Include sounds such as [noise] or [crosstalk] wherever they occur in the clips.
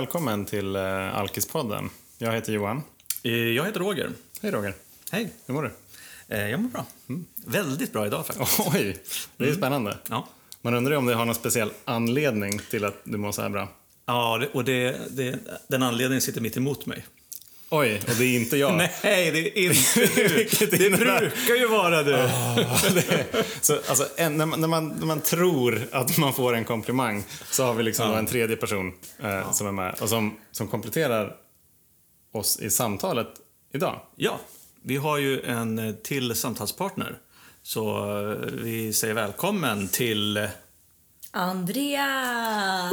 välkommen till uh, Alkispodden. Jag heter Johan. Eh, Jag heter Roger. Hej Roger. Hej. Hur mår du? Eh, Jag mår bra. Väldigt bra idag faktiskt. Oj, det är spännande. Ja, Man undrar om det har någon speciell anledning till att du mår så här bra. ja och det, det, den anledningen sitter mitt emot mig. Oj, och det är inte jag. [laughs] Nej, det är inte du. [laughs] Det innebär- brukar ju vara du. Så, alltså, en, när, man, när, man, när man tror att man får en komplimang så har vi liksom Ja. då en tredje person eh, som är med och som, som kompletterar oss i samtalet idag. Ja, vi har ju en eh, till samtalspartner. Så eh, vi säger välkommen till... eh, Andrea!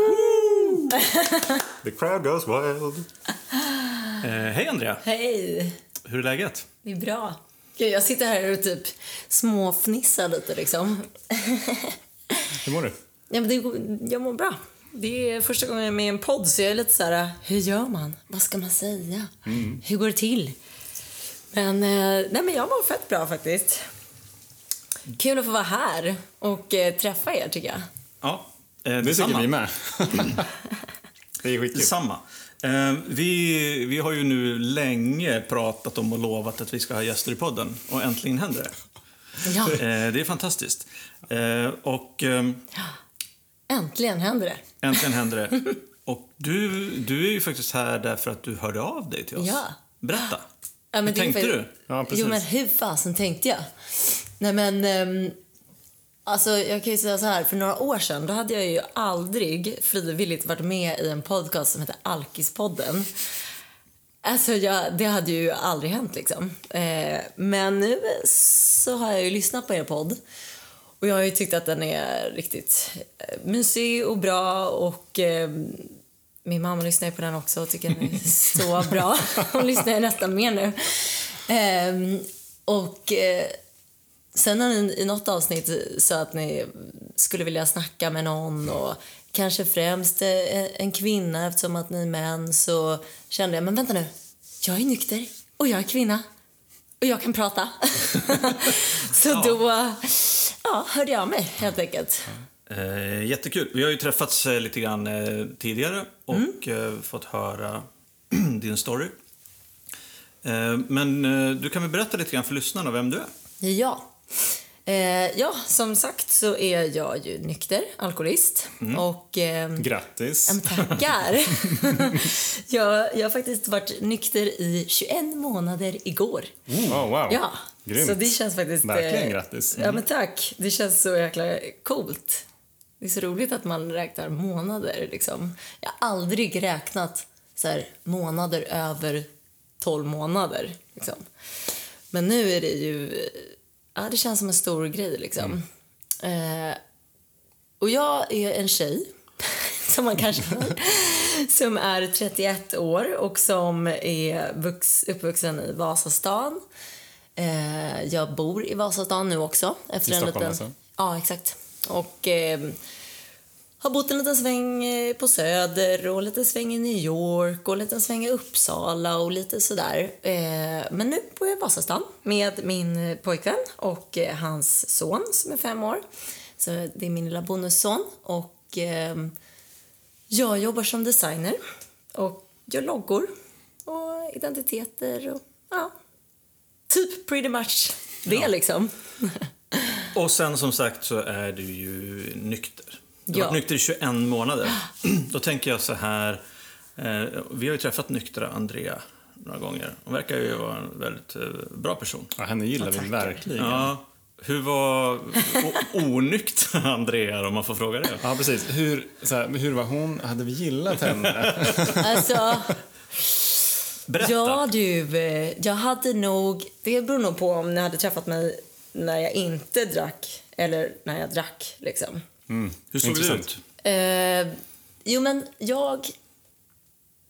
The crowd goes wild. [laughs] Eh, hej Andrea, Hej! hur är läget? Det är bra. Gud, jag sitter här och typ småfnissar lite liksom. [laughs] Hur mår du? Ja, men det, går- jag mår bra. Det är första gången jag är med i en podd så jag är lite så här, hur gör man? Vad ska man säga? Hur går det till? Men, eh, nej men jag mår fett bra faktiskt. Kul att få vara här och eh, träffa er tycker jag. Ja, eh, Det tycker vi med. [laughs] det är skitkul. Detsamma. Eh, vi, vi har ju nu länge pratat om och lovat att vi ska ha gäster i podden och äntligen händer det. Ja, Eh, det är fantastiskt. Eh, och äntligen händer det. äntligen händer det. [laughs] Och du, du är ju faktiskt här därför att du hörde av dig till oss. Ja. Berätta. Ja, men Hur tänkte för- du? Ja, precis. Jo, men hur fasen tänkte jag? Nej, men... ehm, alltså, jag kan ju säga så här, för några år sedan då hade jag ju aldrig frivilligt varit med i en podcast som heter Alkispodden. Alltså, jag, det hade ju aldrig hänt liksom. Eh, men nu så har jag ju lyssnat på er podd. Och jag har ju tyckt att den är riktigt eh, mysig och bra och eh, min mamma lyssnar ju på den också och tycker den är så bra. [laughs] Hon lyssnar ju nästan mer nu. Ehm, och eh, sen har ni i något avsnitt sa att ni skulle vilja snacka med någon och kanske främst eh, en kvinna eftersom att ni är män så kände jag, men vänta nu, jag är nykter och jag är kvinna och jag kan prata. [laughs] så då ja, hörde jag mig helt enkelt. Eh, jättekul. Vi har ju träffats eh, lite grann eh, tidigare och eh, fått höra [clears throat] din story. Eh, men du kan väl berätta lite grann för lyssnarna vem du är? Ja. Eh, ja, som sagt så är jag ju nykter, alkoholist. Och... ehm, Grattis. Men tackar! [laughs] jag, jag har faktiskt varit nykter i 21 månader igår. Oh, wow. Ja, Grymt. så det känns faktiskt... Verkligen eh, grattis. Ja, men tack. Det känns så jäkla coolt. Det är så roligt att man räknar månader. Liksom. Jag har aldrig räknat så här, månader över 12 månader. Liksom. Men nu är det ju... Ja, det känns som en stor grej. Liksom. Eh, och jag är en tjej, [laughs] som man kanske hör, [laughs] som är 31 år och som är vux, uppvuxen i Vasastan. Eh, jag bor i Vasastan nu också. Efter I en Stockholm liten... alltså? Ja, exakt. Och eh, har bott en liten sväng eh, på Söder och en liten sväng i New York och en liten sväng i Uppsala och lite sådär. Eh, men nu bor jag i Vasastan med min eh, pojkvän och hans son som är fem år. Så det är min lilla bonusson. Och eh, jag jobbar som designer och gör loggor och identiteter och ja, typ pretty much det liksom. [laughs] Och sen som sagt så är du ju nykter. Du har Ja. varit nykter i 21 månader. [clears throat] Då tänker jag så här. Eh, vi har ju träffat nyktra Andrea några gånger. Hon verkar ju vara en väldigt eh, bra person. Ja, henne gillar Ja, vi verkligen. Ja, hur var o- onyktra [laughs] Andrea om man får fråga det? Ja, precis. Hur, så här, hur var hon? Hade vi gillat henne? [laughs] [laughs] Alltså, Berätta. ja du, eh, jag hade nog, det beror nog på om ni hade träffat mig när jag inte drack eller när jag drack liksom. Hur såg Intressant. ut? Eh, jo, men jag...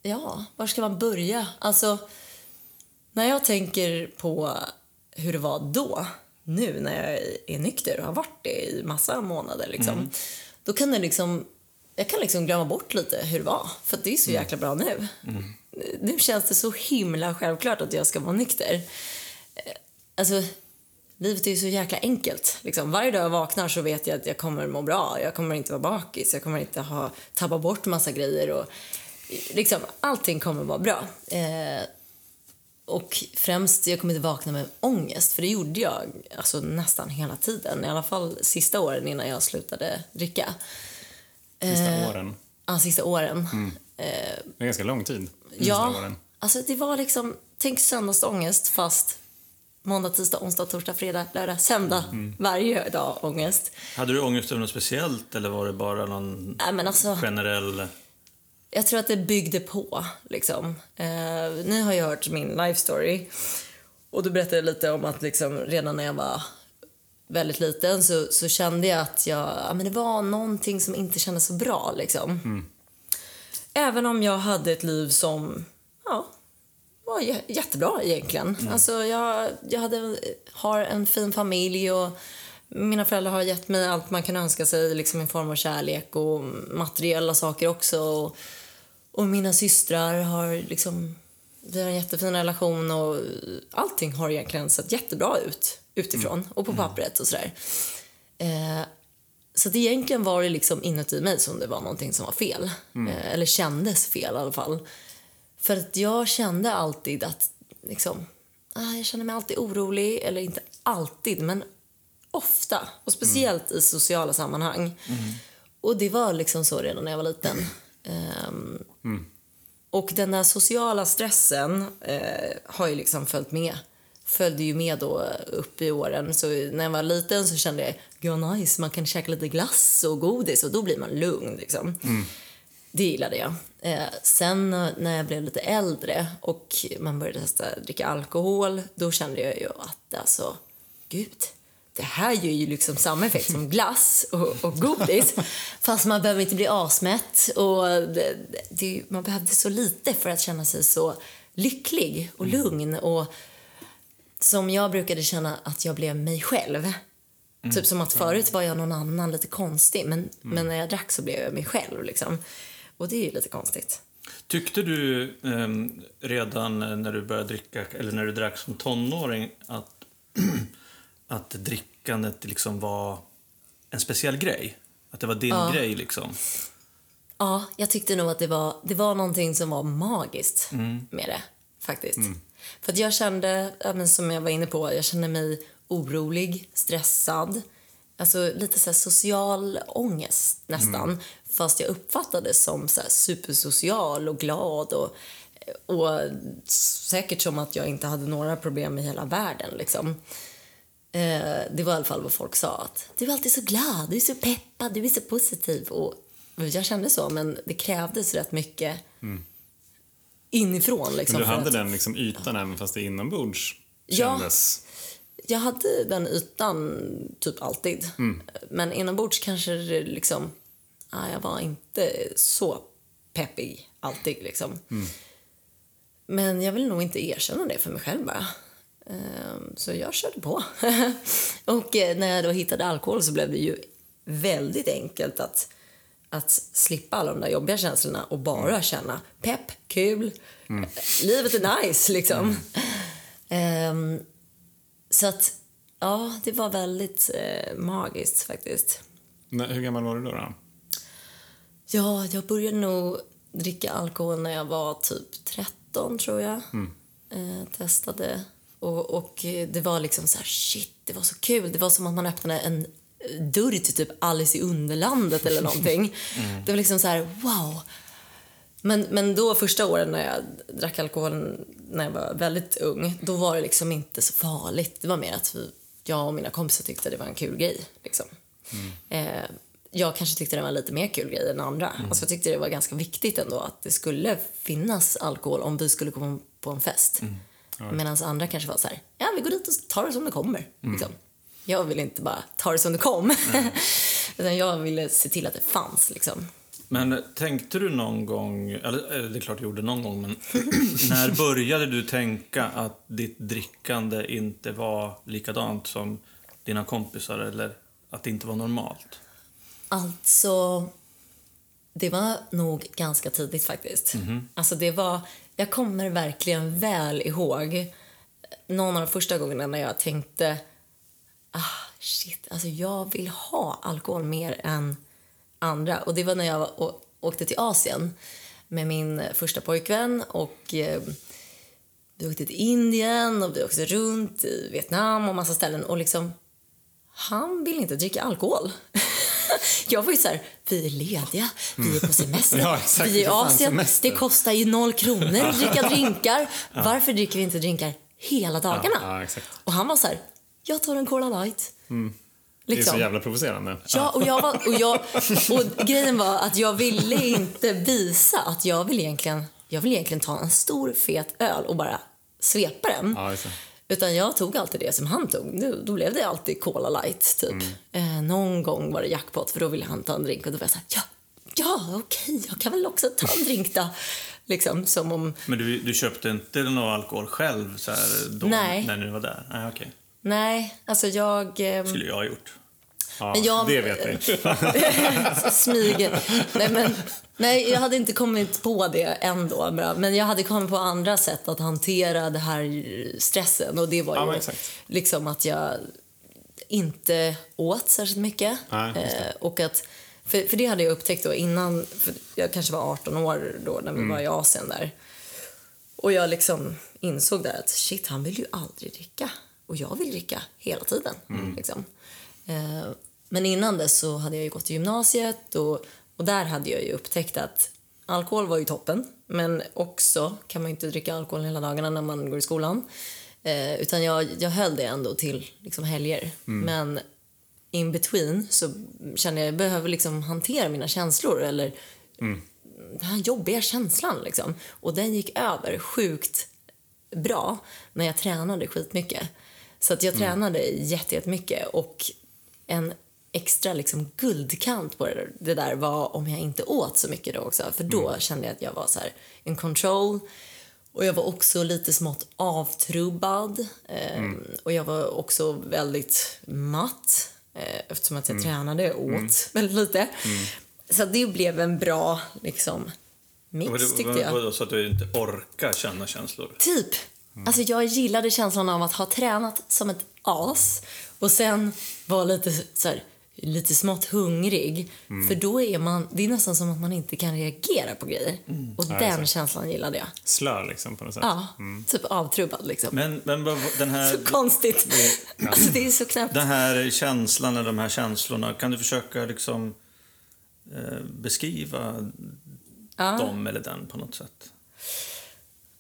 Ja, var ska man börja? Alltså, när jag tänker på hur det var då, nu när jag är nykter och har varit det i massa månader, liksom, då kan det liksom... Jag kan liksom glömma bort lite hur det var, för det är så jäkla bra nu. Nu känns det så himla självklart att jag ska vara nykter. Eh, Alltså, livet är ju så jäkla enkelt. Liksom. Varje dag jag vaknar så vet jag att jag kommer må bra. Jag kommer inte vara bakis. Jag kommer inte ha, tappa bort massa grejer. Och liksom, allting kommer vara bra. Eh, och främst, jag kommer inte vakna med ångest, för det gjorde jag alltså, nästan hela tiden. I alla fall sista åren innan jag slutade dricka. Sista Eh, åren. Ja, sista åren. Det är ganska lång tid. Sista Ja, åren. alltså det var liksom, tänk söndagsångest fast måndag, tisdag, onsdag, torsdag, fredag, lördag, söndag. Mm. Varje dag ångest. Hade du ångest över något speciellt eller var det bara någon men alltså, generell... jag tror att det byggde på. Liksom. Eh, ni har ju hört min life story. Och då berättade jag lite om att liksom, redan när jag var väldigt liten så, så kände jag att jag, ja, men det var någonting som inte kändes så bra. Liksom. Även om jag hade ett liv som ja, var jä- jättebra egentligen. Alltså, jag jag hade, har en fin familj och mina föräldrar har gett mig allt man kan önska sig liksom i form av kärlek och materiella saker också. Och, och mina systrar har liksom, vi har en jättefin relation och allting har egentligen sett jättebra ut utifrån och på pappret och sådär. Eh, så att egentligen var det liksom inuti mig som det var någonting som var fel. Eh, eller kändes fel i alla fall. För att jag kände alltid att liksom, ah, jag kände mig alltid orolig. Eller inte alltid, men ofta. Och speciellt i sociala sammanhang. Och det var liksom så redan när jag var liten. Ehm, Och den där sociala stressen eh, har ju liksom följt med. Följde ju med då upp i åren. Så när jag var liten så kände jag, gud vad nice, man kan käka lite glass och godis och då blir man lugn liksom. Det gillade jag. Eh, sen eh, när jag blev lite äldre och man började testa dricka alkohol, då kände jag ju att alltså, gud, det här ger ju liksom samma effekt som glass och, och godis. [laughs] Fast man behöver inte bli asmätt och det, det, man behövde så lite för att känna sig så lycklig och lugn och som jag brukade känna att jag blev mig själv. Typ som att förut var jag någon annan, lite konstig. Men, men när jag drack så blev jag mig själv. Liksom. Och det är ju lite konstigt. Tyckte du ehm, redan när du började dricka, eller när du drack som tonåring, att, [clears throat] att drickandet liksom var en speciell grej? Att det var din grej liksom? Ja, jag tyckte nog att det var, det var någonting som var magiskt med det. Faktiskt. För att jag kände, ja, som jag var inne på, jag kände mig orolig, stressad. Alltså lite så social ångest nästan. Fast jag uppfattades som så supersocial och glad och, och säkert som att jag inte hade några problem i hela världen. Liksom. Eh, det var i alla fall vad folk sa. Att, du är alltid så glad, du är så peppad, du är så positiv. Och jag kände så, men det krävdes rätt mycket inifrån. Liksom, Men du hade att- den liksom ytan även fast det inombords Ja. Jag hade den ytan typ alltid. Men inombords kanske det liksom... Ja, jag var inte så peppig alltid. Liksom. Men jag vill nog inte erkänna det för mig själv bara. Ehm, Så jag körde på. [laughs] och eh, när jag då hittade alkohol så blev det ju väldigt enkelt att, att slippa alla de där jobbiga känslorna och bara känna pepp, kul, livet är nice liksom. Ehm, så att, ja, det var väldigt eh, magiskt faktiskt. När- Hur gammal var du då? då? Ja, jag började nog dricka alkohol när jag var typ 13 tror jag. Eh, testade. Och, och det var liksom så här, shit, det var så kul. Det var som att man öppnade en eh, dörr till typ Alice i Underlandet eller någonting. [laughs] Det var liksom så här, wow. Men, men då första åren när jag drack alkohol när jag var väldigt ung, då var det liksom inte så farligt. Det var mer att vi, jag och mina kompisar tyckte det var en kul grej. Liksom. Eh, jag kanske tyckte det var en lite mer kul grej än andra. Alltså jag tyckte det var ganska viktigt ändå att det skulle finnas alkohol om vi skulle komma på en fest. Medan andra kanske var så här, ja vi går dit och tar det som det kommer. Liksom. Jag ville inte bara ta det som det kom. [laughs] Utan jag ville se till att det fanns liksom. Men tänkte du någon gång, eller det är klart du gjorde någon gång, men [clears throat] när började du tänka att ditt drickande inte var likadant som dina kompisar eller att det inte var normalt? Alltså, det var nog ganska tidigt faktiskt. Alltså det var, jag kommer verkligen väl ihåg någon av de första gångerna när jag tänkte ah shit, alltså jag vill ha alkohol mer än andra. Och det var när jag åkte till Asien. med min första pojkvän och eh, vi åkte till Indien och vi åkte runt i Vietnam och massa ställen och liksom han vill inte dricka alkohol. [laughs] Jag var ju så här, vi är lediga, vi är på [laughs] semester, Ja, exakt. vi är i Asien, det kostar ju noll kronor att dricka [laughs] drinkar. Varför dricker vi inte drinkar hela dagarna? Ja. Och han var så här, jag tar en Cola light. Det är Liksom. så jävla provocerande. Ja, och, jag var, och, jag, och grejen var att jag ville inte visa att jag vill egentligen, jag vill egentligen ta en stor fet öl och bara svepa den. Ja. Utan jag tog alltid det som han tog. Då, då blev det alltid Cola light, typ. Eh, någon gång var det jackpot, för då ville han ta en drink och då var jag så här, ja, ja, okej, jag kan väl också ta en drink då. Liksom, som om, Men du, du köpte inte någon alkohol själv så här, då, Nej. när du var där? Nej, okej. Nej, alltså jag... ehm, skulle jag ha gjort. Ja, Men jag- Det vet vi. [laughs] Smyger. Nej, men, nej, jag hade inte kommit på det ändå. Men jag hade kommit på andra sätt att hantera det här stressen. Och det var ju liksom att jag inte åt särskilt mycket. Nej. Eh, och att, för, för det hade jag upptäckt då innan, jag kanske var 18 år då när vi Mm. var i Asien där. Och jag liksom insåg där att shit, han vill ju aldrig dricka. Och jag vill dricka hela tiden. Mm. Liksom. Eh, men innan dess så hade jag ju gått till gymnasiet och, och där hade jag ju upptäckt att alkohol var ju toppen. Men också kan man ju inte dricka alkohol hela dagarna när man går i skolan. Eh, utan jag, jag höll det ändå till liksom helger. Men in between så kände jag att jag behöver liksom hantera mina känslor eller den här jobbiga känslan liksom. Och den gick över sjukt bra när jag tränade skitmycket. Så att jag tränade jätte- jättemycket och en extra liksom guldkant på det, där var om jag inte åt så mycket då också. För då kände jag att jag var så in control. Och jag var också lite smått avtrubbad. Eh, Och jag var också väldigt matt eh, eftersom att jag tränade och åt [laughs] väldigt lite. Så det blev en bra liksom, mix tyckte jag. så att du inte orkar känna känslor? Typ. Alltså jag gillade känslan av att ha tränat som ett as och sen vara lite så här, lite smått hungrig. För då är man, det är nästan som att man inte kan reagera på grejer. Och Ja, den känslan gillade jag. Slö liksom på något sätt. Ja, typ avtrubbad liksom. Men, men den, här, så konstigt. [clears throat] Alltså det är så knäppt. den här känslan, eller de här känslorna, kan du försöka liksom eh, beskriva Ja. dem eller den på något sätt?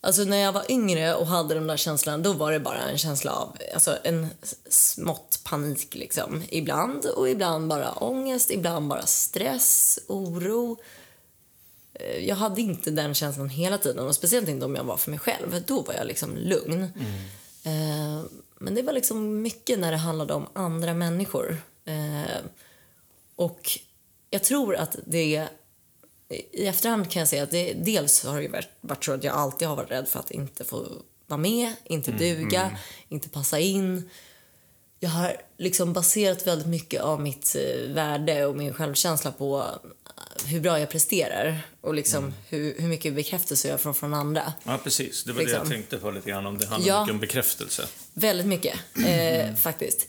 Alltså när jag var yngre och hade de där känslorna, då var det bara en känsla av alltså en smått panik liksom. Ibland och ibland bara ångest, ibland bara stress, oro. Eh, Jag hade inte den känslan hela tiden och speciellt inte om jag var för mig själv. Då var jag liksom lugn. Eh, Men det var liksom mycket när det handlade om andra människor. Eh, Och jag tror att det i efterhand kan jag säga att det, dels har det varit, varit så att jag alltid har varit rädd för att inte få vara med, inte duga, inte passa in. Jag har liksom baserat väldigt mycket av mitt eh, värde och min självkänsla på eh, hur bra jag presterar och liksom hur, hur mycket bekräftelse jag får från andra. Ja, precis. Det var det Liksom. jag tänkte på lite grann om. Det handlar Ja. mycket om bekräftelse. Väldigt mycket, eh, faktiskt.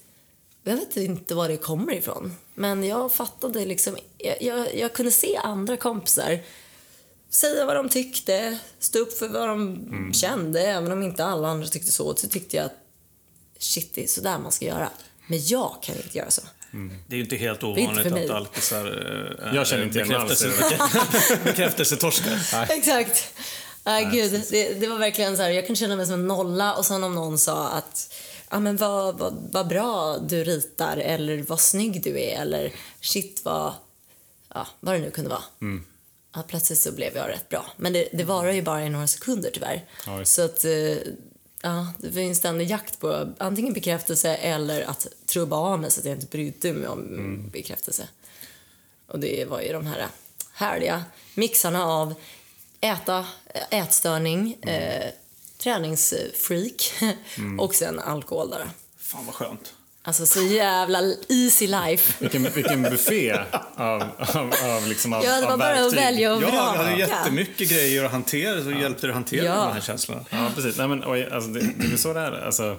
Jag vet inte var det kommer ifrån, men jag fattade liksom... Jag, jag, jag kunde se andra kompisar säga vad de tyckte, stå upp för vad de kände. Även om inte alla andra tyckte så, så tyckte jag att shit, det är så där man ska göra. Men jag kan inte göra så. Det är ju inte helt är inte ovanligt mig. att alkisar äh, Jag känner inte bekräftelse, [laughs] bekräftelsetorskar. [laughs] Exakt. Nej, gud. Det, det var verkligen så här, jag kunde känna mig som en nolla och sen om någon sa att ja, men vad, vad, vad bra du ritar eller vad snygg du är eller shit vad, ja, vad det nu kunde vara. Ja, plötsligt så blev jag rätt bra. Men det, det varar ju bara i några sekunder tyvärr. Just. så att eh, ja, det var en jakt på antingen bekräftelse eller att trubba av mig så att jag inte brydde mig om bekräftelse. Och det var ju de här härliga mixarna av äta, ätstörning, eh, träningsfreak och sen alkohol. Där. Fan vad skönt. Alltså så jävla easy life. Vilken, vilken buffé av, av, av, liksom av, Ja, det var av bara att verktyg. välja och Ja, vraka. jag hade jättemycket grejer att hantera, så hjälpte du hantera Ja. de här känslorna. Ja, precis. Nej, men, oj, alltså, det, det är väl så det är. Alltså,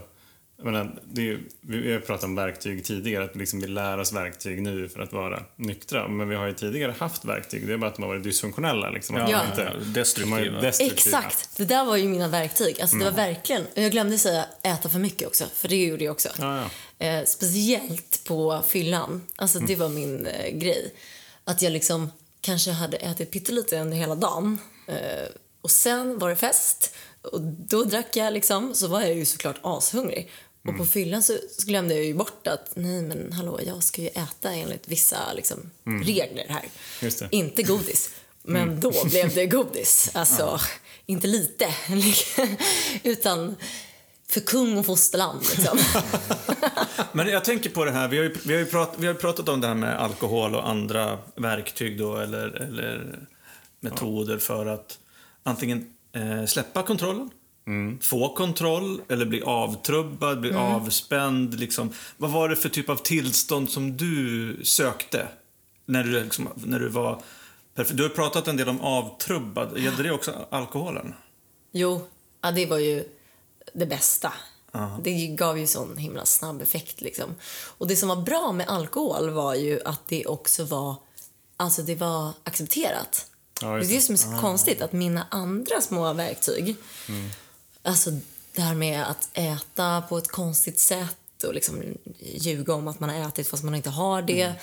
Jag menar, det är, vi har pratat om verktyg tidigare, att liksom vi lär oss verktyg nu för att vara nyktra. Men vi har ju tidigare haft verktyg, det är bara att de har varit dysfunktionella. Liksom, Ja. de inte, Destruktiva. De destruktiva. Exakt! Det där var ju mina verktyg. Alltså, Det var verkligen... Jag glömde säga äta för mycket också, för det gjorde jag också. Ja, ja. Eh, speciellt på fyllan. Alltså, Det var min eh, grej. Att jag liksom kanske hade ätit pyttelite under hela dagen. Eh, och sen var det fest. Och då drack jag liksom, så var jag ju såklart ashungrig. Och på fyllan så, glömde jag ju bort att nej men hallå, jag ska ju äta enligt vissa liksom, regler här. Inte godis. Men då blev det godis. [laughs] Alltså, inte lite. [laughs] Utan för kung och fosterland. Liksom. [laughs] Men jag tänker på det här, vi har ju, vi har prat, vi har pratat om det här med alkohol och andra verktyg då, eller, eller metoder för att antingen eh, släppa kontrollen, få kontroll eller bli avtrubbad, bli avspänd. Liksom. Vad var det för typ av tillstånd som du sökte när du, liksom, när du var perfekt? Du har pratat en del om avtrubbad. Gällde det också alkoholen? Jo, ja, det var ju det bästa. Det gav ju sån himla snabb effekt. Liksom. Och det som var bra med alkohol var ju att det också var, alltså det var accepterat. Ja, det är det som är så konstigt, att mina andra små verktyg, alltså det här med att äta på ett konstigt sätt och liksom ljuga om att man har ätit fast man inte har det.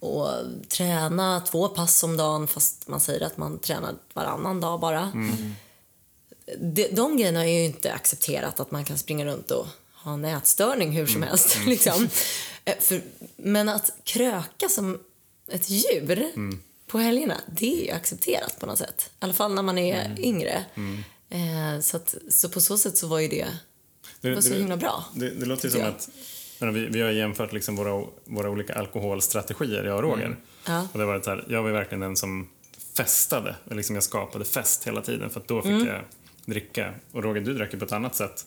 Och träna två pass om dagen fast man säger att man tränar varannan dag bara. De, de grejerna är ju inte accepterat att man kan springa runt och ha en ätstörning hur som helst. [laughs] Liksom. Eh, För, men att kröka som ett djur på helgerna, det är ju accepterat på något sätt. I alla fall när man är yngre. Eh, så, att, så på så sätt så var ju det, det var så himla bra. Det, det låter ju som jag. att vi, vi har jämfört liksom våra, våra olika alkoholstrategier, jag och Roger. Mm. Ja. Och det var så här, jag var verkligen den som festade. Liksom jag skapade fest hela tiden för att då fick Mm. jag dricka. Och Roger, du drack ju på ett annat sätt.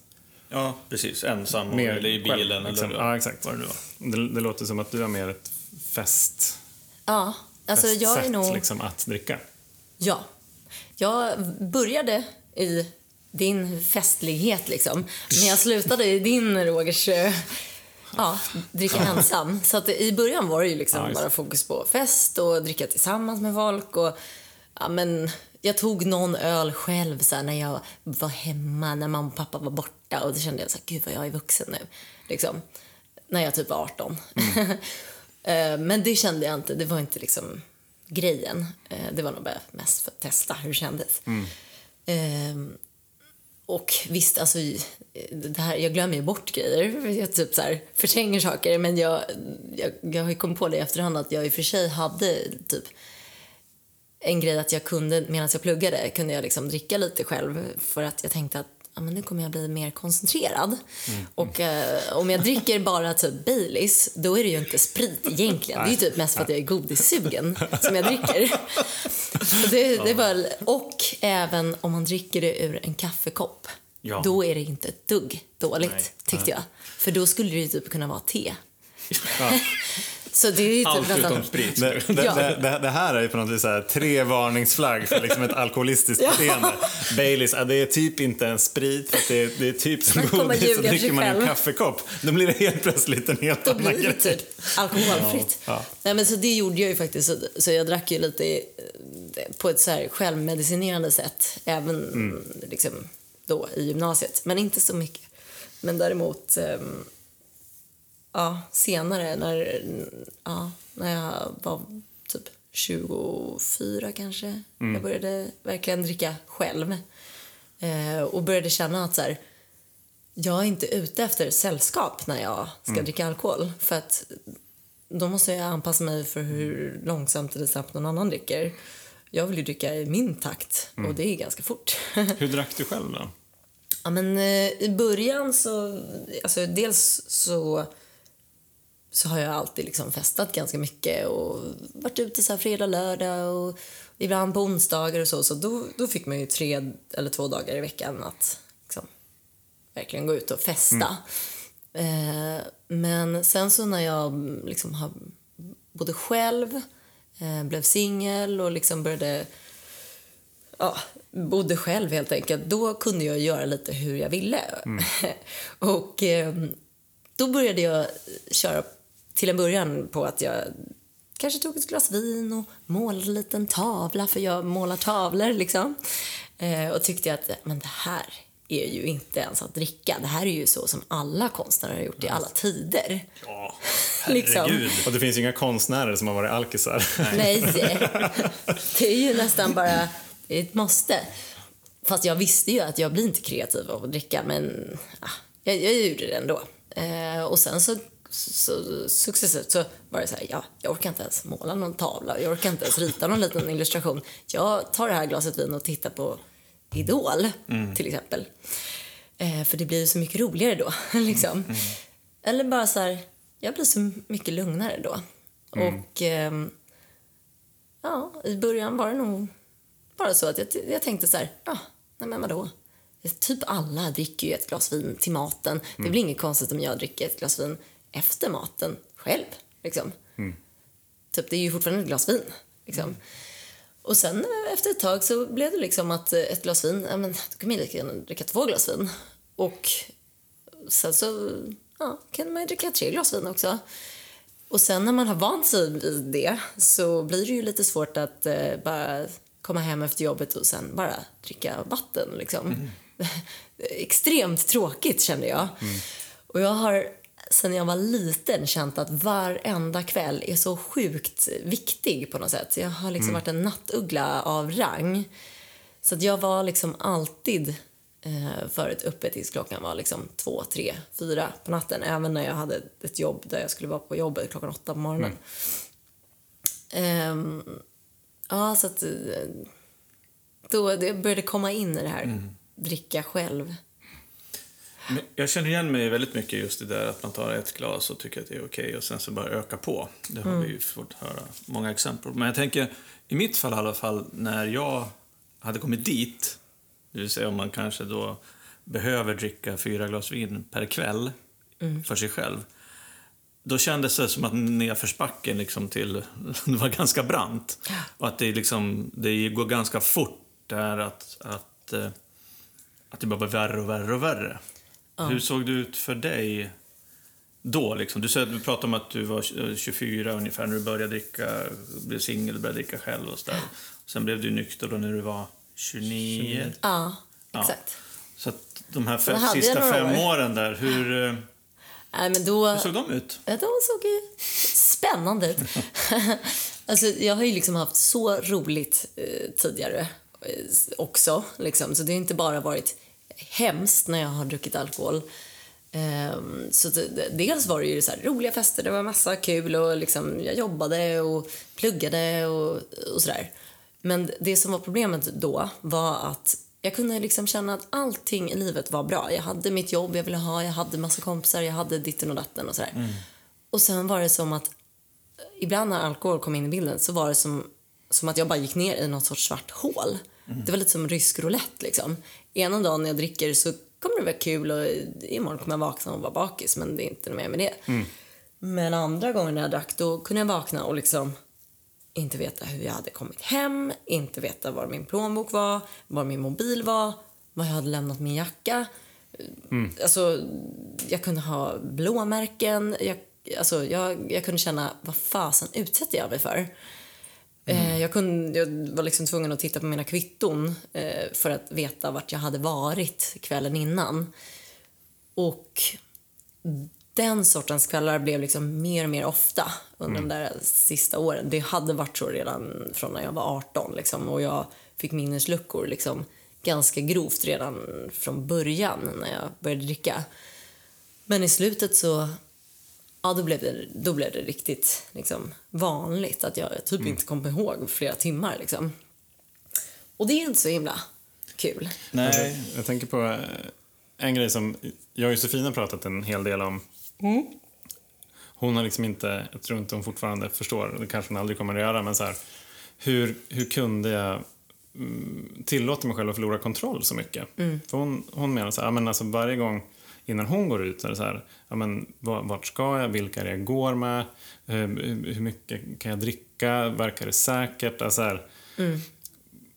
Ja, precis. Ensam och- Mer eller i själv, bilen. liksom. eller Ja, exakt. vad det var. Det, det låter som att du har mer ett fest, Ja, alltså jag är nog... liksom, att dricka. Ja. Jag började i din festlighet, liksom. Men jag slutade i din, Rogers, eh, ja, dricka ensam. Så att i början var det ju liksom bara fokus på fest och dricka tillsammans med folk. Och, ja, men jag tog någon öl själv så här, när jag var hemma, när mamma och pappa var borta. Och då kände jag så här, gud vad jag är vuxen nu. Liksom. När jag typ var 18. [laughs] Eh, Men det kände jag inte, det var inte liksom grejen. Eh, Det var nog bara mest för att testa hur det kändes. Ehm, och visst, alltså, det här, jag glömmer ju bort grejer. Jag typ så här, förtränger saker. Men jag, jag, jag har ju kommit på det i efterhand att jag i och för sig hade typ en grej att jag kunde, medan jag pluggade, kunde jag liksom dricka lite själv för att jag tänkte att ja, men nu kommer jag bli mer koncentrerad. Och eh, om jag dricker bara typ Baileys, då är det ju inte sprit egentligen. Det är ju typ mest för att jag är godissugen som jag dricker. Det, det var, och även om man dricker det ur en kaffekopp, Ja. då är det inte ett dugg dåligt, Nej. tyckte jag. För då skulle det ju typ kunna vara te. [laughs] Så det är ju typ Allt utom sprit. Det, det, Ja. det, det, här är ju på något vis så här, tre varningsflagg för liksom ett alkoholistiskt Ja. beteende. Baileys, det är typ inte en sprit, för att det, är, det är typ som godis. Så dricker man en kaffekopp, då blir det helt plötsligt en helt Då annan blir det grej. typ alkoholfritt. Ja. Nej, men så det gjorde jag ju faktiskt. Så, så jag drack ju lite eh, på ett så här självmedicinerande sätt. Även Mm. liksom, då i gymnasiet. Men inte så mycket. Men däremot ehm, ja, senare när, ja, när jag var typ 24 kanske. Mm. Jag började verkligen dricka själv. Eh, och började känna att så här, jag är inte ute efter sällskap när jag ska dricka alkohol. För att då måste jag anpassa mig för hur långsamt eller snabbt någon annan dricker. Jag vill ju dricka i min takt och det är ganska fort. [laughs] Hur drack du själv då? ja, men, eh, I början så... Alltså, dels så, så har jag alltid liksom festat ganska mycket och varit ute så här fredag, lördag och ibland på onsdagar och så. Så då, då fick man ju tre eller två dagar i veckan att liksom, verkligen gå ut och festa. Eh, men sen så när jag liksom har, bodde själv, eh, blev singel och liksom började ja, bodde själv helt enkelt, då kunde jag göra lite hur jag ville. [laughs] och eh, då började jag köra till en början på att jag kanske tog ett glas vin och målade en liten tavla, för jag målar tavlor liksom. Eh, och tyckte att men det här är ju inte ens att dricka. Det här är ju så som alla konstnärer har gjort i alla tider. Ja, [laughs] Liksom. herregud. Och det finns ju inga konstnärer som har varit alkisar. [laughs] Nej, det är ju nästan bara ett måste. Fast jag visste ju att jag blir inte kreativ av att dricka, men ah, jag, jag gjorde det ändå. Eh, och sen så, så successivt så var det så här, ja, jag orkar inte ens måla någon tavla, jag orkar inte ens rita någon liten illustration. Jag tar det här glaset vin och tittar på Idol, till exempel. Eh, för det blir ju så mycket roligare då, [laughs] liksom. Eller bara så här, jag blir så mycket lugnare då. Och ehm, ja, i början var det nog bara så att jag, jag tänkte så här, ja, nej men vadå? Typ alla dricker ju ett glas vin till maten. Det är väl inget konstigt om jag dricker ett glas vin efter maten själv, liksom. Typ, det är ju fortfarande ett glas vin, liksom. Och sen eh, efter ett tag så blev det liksom att eh, ett glas vin, ja men då kan man ju lika gärna dricka två glas vin. Och sen så ja, kan man ju dricka tre glas vin också. Och sen när man har vant sig vid det så blir det ju lite svårt att eh, bara komma hem efter jobbet och sen bara dricka vatten. Liksom. [laughs] Extremt tråkigt kände jag. Och jag har sen jag var liten känt att varenda kväll är så sjukt viktig på något sätt. Jag har liksom varit en nattuggla av rang. Så att jag var liksom alltid eh, förut uppe tills klockan var liksom två, tre, fyra på natten. Även när jag hade ett jobb där jag skulle vara på jobbet klockan åtta på morgonen. Ehm, ja, så att eh, då det började komma in i det här dricka själv. Jag känner igen mig väldigt mycket just det där att man tar ett glas och tycker att det är okej och sen så bara öka på. Det har vi ju fått höra många exempel. Men jag tänker, i mitt fall i alla fall, när jag hade kommit dit, det vill säga om man kanske då behöver dricka fyra glas vin per kväll för sig själv. Då kändes det som att nedförsbacken liksom till, [laughs] det var ganska brant. Och att det, liksom, det går ganska fort där att, att, eh, att det bara blir värre och värre och värre. Hur såg det ut för dig då? Liksom? Du, du pratade om att du var 24 ungefär när du började dricka, blev singel och började dricka själv och sådär. Sen blev du nykter då när du var 29. Ja, Ja. exakt. Så att de här fem, sista fem år. åren där, hur, eh, Nej, men då... hur såg de ut? Ja, de såg ju spännande ut. [laughs] alltså, jag har ju liksom haft så roligt eh, tidigare eh, också. Liksom. Så det har inte bara varit hemskt när jag har druckit alkohol. Ehm, så det, dels var det ju så här roliga fester, det var massa kul och liksom, jag jobbade och pluggade och, och sådär. Men det som var problemet då var att jag kunde liksom känna att allting i livet var bra. Jag hade mitt jobb jag ville ha, jag hade massa kompisar, jag hade ditten och datten och sådär. Och sen var det som att ibland när alkohol kom in i bilden så var det som, som att jag bara gick ner i något sorts svart hål. Det var lite som rysk roulette liksom. Ena dagen när jag dricker så kommer det vara kul och imorgon kommer jag vakna och vara bakis men det är inte mer med det. Men andra gånger när jag drack då kunde jag vakna och liksom inte veta hur jag hade kommit hem, inte veta var min plånbok var, var min mobil var, var jag hade lämnat min jacka. Alltså, jag kunde ha blåmärken. Jag, alltså, jag, jag kunde känna, vad fasen utsätter jag mig för? Eh, jag, kunde, jag var liksom tvungen att titta på mina kvitton eh, för att veta vart jag hade varit kvällen innan. Och den sortens kvällar blev liksom mer och mer ofta under de där sista åren. Det hade varit så redan från när jag var 18 liksom, och jag fick minnesluckor liksom, ganska grovt redan från början när jag började dricka. Men i slutet så ja, då, blev det, då blev det riktigt liksom, vanligt att jag typ inte kom ihåg flera timmar. Liksom. Och det är inte så himla kul. Nej. Jag tänker på eh, en grej som jag och Josefina har pratat en hel del om. Hon har liksom inte, jag tror inte hon fortfarande förstår, det kanske hon aldrig kommer att göra, men så här, hur, hur kunde jag mm, tillåta mig själv att förlora kontroll så mycket? För hon, hon menar så här, men alltså varje gång innan hon går ut så är det så här, ja, men va- vart ska jag, vilka är det jag går med, Eh, hur mycket kan jag dricka, verkar det säkert? Alltså så här,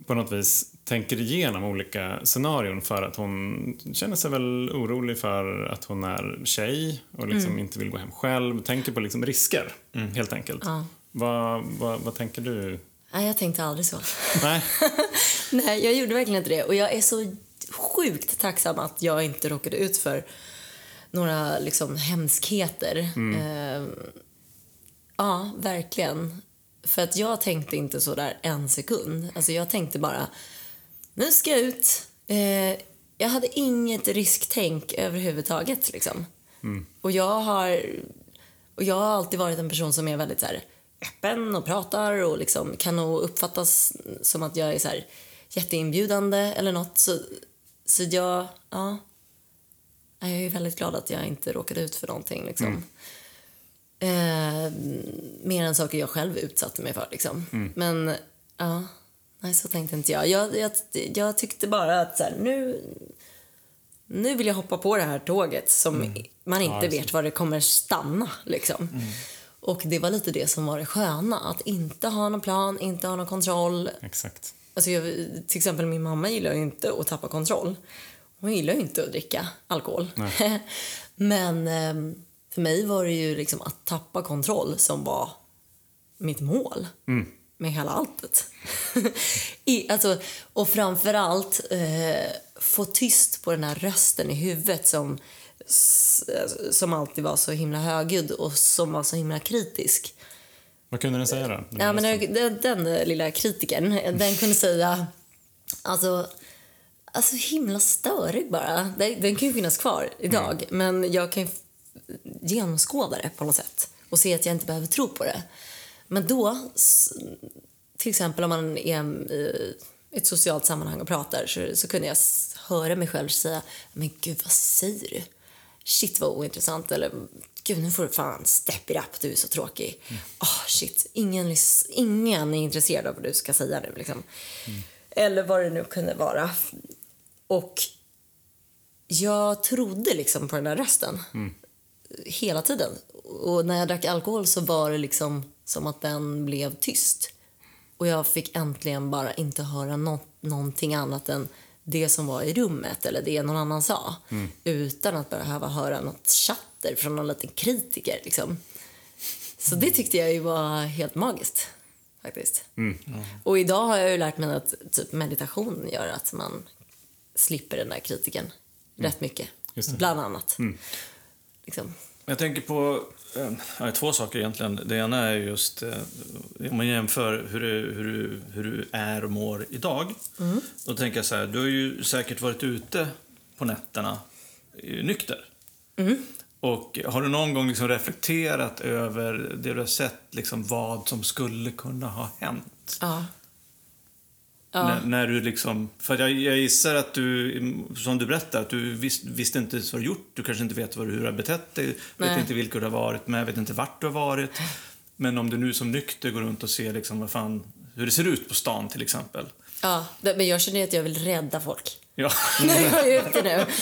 på något vis tänker igenom olika scenarion för att hon känner sig väl orolig för att hon är tjej och liksom Mm. inte vill gå hem själv. Tänker på liksom risker, helt enkelt. Vad, vad, vad tänker du? Nej, jag tänkte aldrig så. Nej, [laughs] Nej, jag gjorde verkligen inte det. Och jag är så sjukt tacksam att jag inte råkade ut för några liksom hemskheter. Eh, ja, verkligen. För att jag tänkte inte så där en sekund. Alltså jag tänkte bara, nu ska jag ut. Eh, jag hade inget risktänk överhuvudtaget liksom. Och jag har och jag har alltid varit en person som är väldigt så här, öppen och pratar och liksom kan nog uppfattas som att jag är så här, jätteinbjudande eller något. Så, så jag, ja. Jag är väldigt glad att jag inte råkade ut för någonting. Liksom. Eh, mer än saker jag själv utsatte mig för. Liksom. Men ja, nej, så tänkte inte jag. Jag, jag, jag tyckte bara att så här, nu, nu vill jag hoppa på det här tåget som man inte vet var det kommer stanna. Liksom. Och det var lite det som var det sköna. Att inte ha någon plan, inte ha någon kontroll. exakt. Alltså jag, till exempel min mamma gillar ju inte att tappa kontroll. Hon gillar ju inte att dricka alkohol. [laughs] Men ehm, för mig var det ju liksom att tappa kontroll som var mitt mål med hela alltet. [laughs] I, alltså, och framförallt eh, få tyst på den här rösten i huvudet som, som alltid var så himla högljudd och som var så himla kritisk. Vad kunde den säga då? Ja, men den, den, den lilla kritikern, den kunde säga... Alltså, alltså himla störig bara. Den, den kan ju finnas kvar idag, men jag kan genomskåda det på något sätt och se att jag inte behöver tro på det. Men då, till exempel om man är i ett socialt sammanhang och pratar så, så kunde jag höra mig själv säga men gud, vad säger du? Shit, vad ointressant. Eller gud, nu får du fan step it up, du är så tråkig. Ah, shit, ingen, ingen är intresserad av vad du ska säga nu. Liksom. Eller vad det nu kunde vara. Och jag trodde liksom på den där rösten hela tiden. Och när jag drack alkohol så var det liksom som att den blev tyst. Och jag fick äntligen bara inte höra no någonting annat än det som var i rummet eller det någon annan sa. Utan att behöva höra något chatter från någon liten kritiker. Liksom. Så det tyckte jag ju var helt magiskt. Faktiskt. Och idag har jag ju lärt mig att typ meditation gör att man slipper den där kritiken rätt mycket. Just det. Bland annat. Liksom. Jag tänker på ja, två saker egentligen. Det ena är just eh, om man jämför hur du, hur, du, hur du är och mår idag. Då tänker jag så här, du har ju säkert varit ute på nätterna eh, nykter. Och har du någon gång liksom reflekterat över det du har sett, liksom vad som skulle kunna ha hänt? Ja. När, när du liksom, för jag, jag gissar att du, som du berättar, att du vis, visste inte vad du gjort. Du kanske inte vet vad, du- hur du har betett dig, vet Nej. inte vilka du har varit med, vet inte vart du har varit. Men om du nu som nykter går runt och ser liksom vad fan, hur det ser ut på stan till exempel. Ja, men jag känner att jag vill rädda folk. Ja. [laughs] när jag är ute nu. [laughs]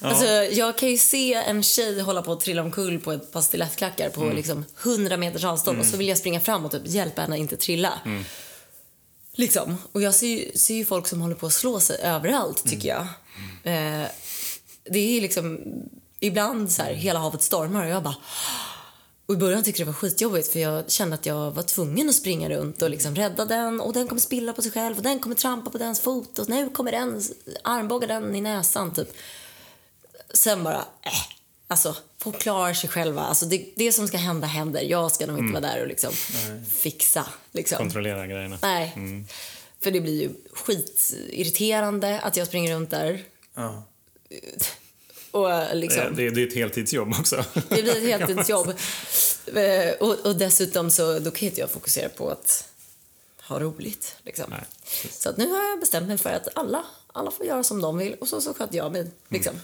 Alltså, jag kan ju se en tjej hålla på att trilla omkull på ett par stilettklackar på liksom 100 meters avstånd och så vill jag springa fram och typ hjälpa henne att inte trilla. Liksom. Och jag ser ju, ser ju folk som håller på att slå sig överallt, tycker jag. Eh, det är liksom ibland så här, hela havet stormar och jag bara och i början tyckte jag det var skitjobbigt för jag kände att jag var tvungen att springa runt och liksom rädda den och den kommer spilla på sig själv och den kommer trampa på dens fot och nu kommer den armbåga den i näsan typ. Sen bara, äh, alltså folk klarar sig själva. Alltså det, det som ska hända händer. Jag ska nog inte vara där och liksom fixa liksom. Kontrollera grejerna. Nej. För det blir ju skitirriterande att jag springer runt där Ja. [laughs] och liksom... Det, det, är ett heltidsjobb också. Det blir ett [laughs] heltidsjobb. Eh, och, och dessutom så då kan inte jag fokusera på att ha roligt. Liksom. Nej, så att nu har jag bestämt mig för att alla, alla får göra som de vill och så, så sköter jag mig. Liksom.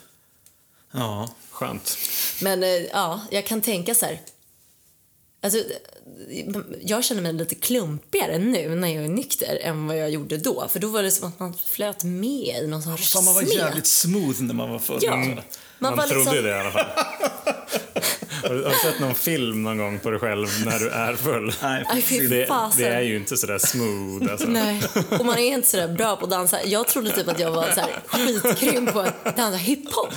Ja. Skönt. Men eh, ja, jag kan tänka så här. Alltså, jag känner mig lite klumpigare nu när jag är nykter än vad jag gjorde då. För då var det som att man flöt med i någon sorts Fan, man var jävligt smooth när man var full. Ja. också. Man, Man, var trodde liksom, det i alla fall. [laughs] Har du, har du sett någon film någon gång på dig själv när du är full? Nej, Det, det är ju inte sådär smooth alltså. Nej, och man är inte så där bra på att dansa. Jag trodde typ att jag var så här skitgrym på att dansa hiphop.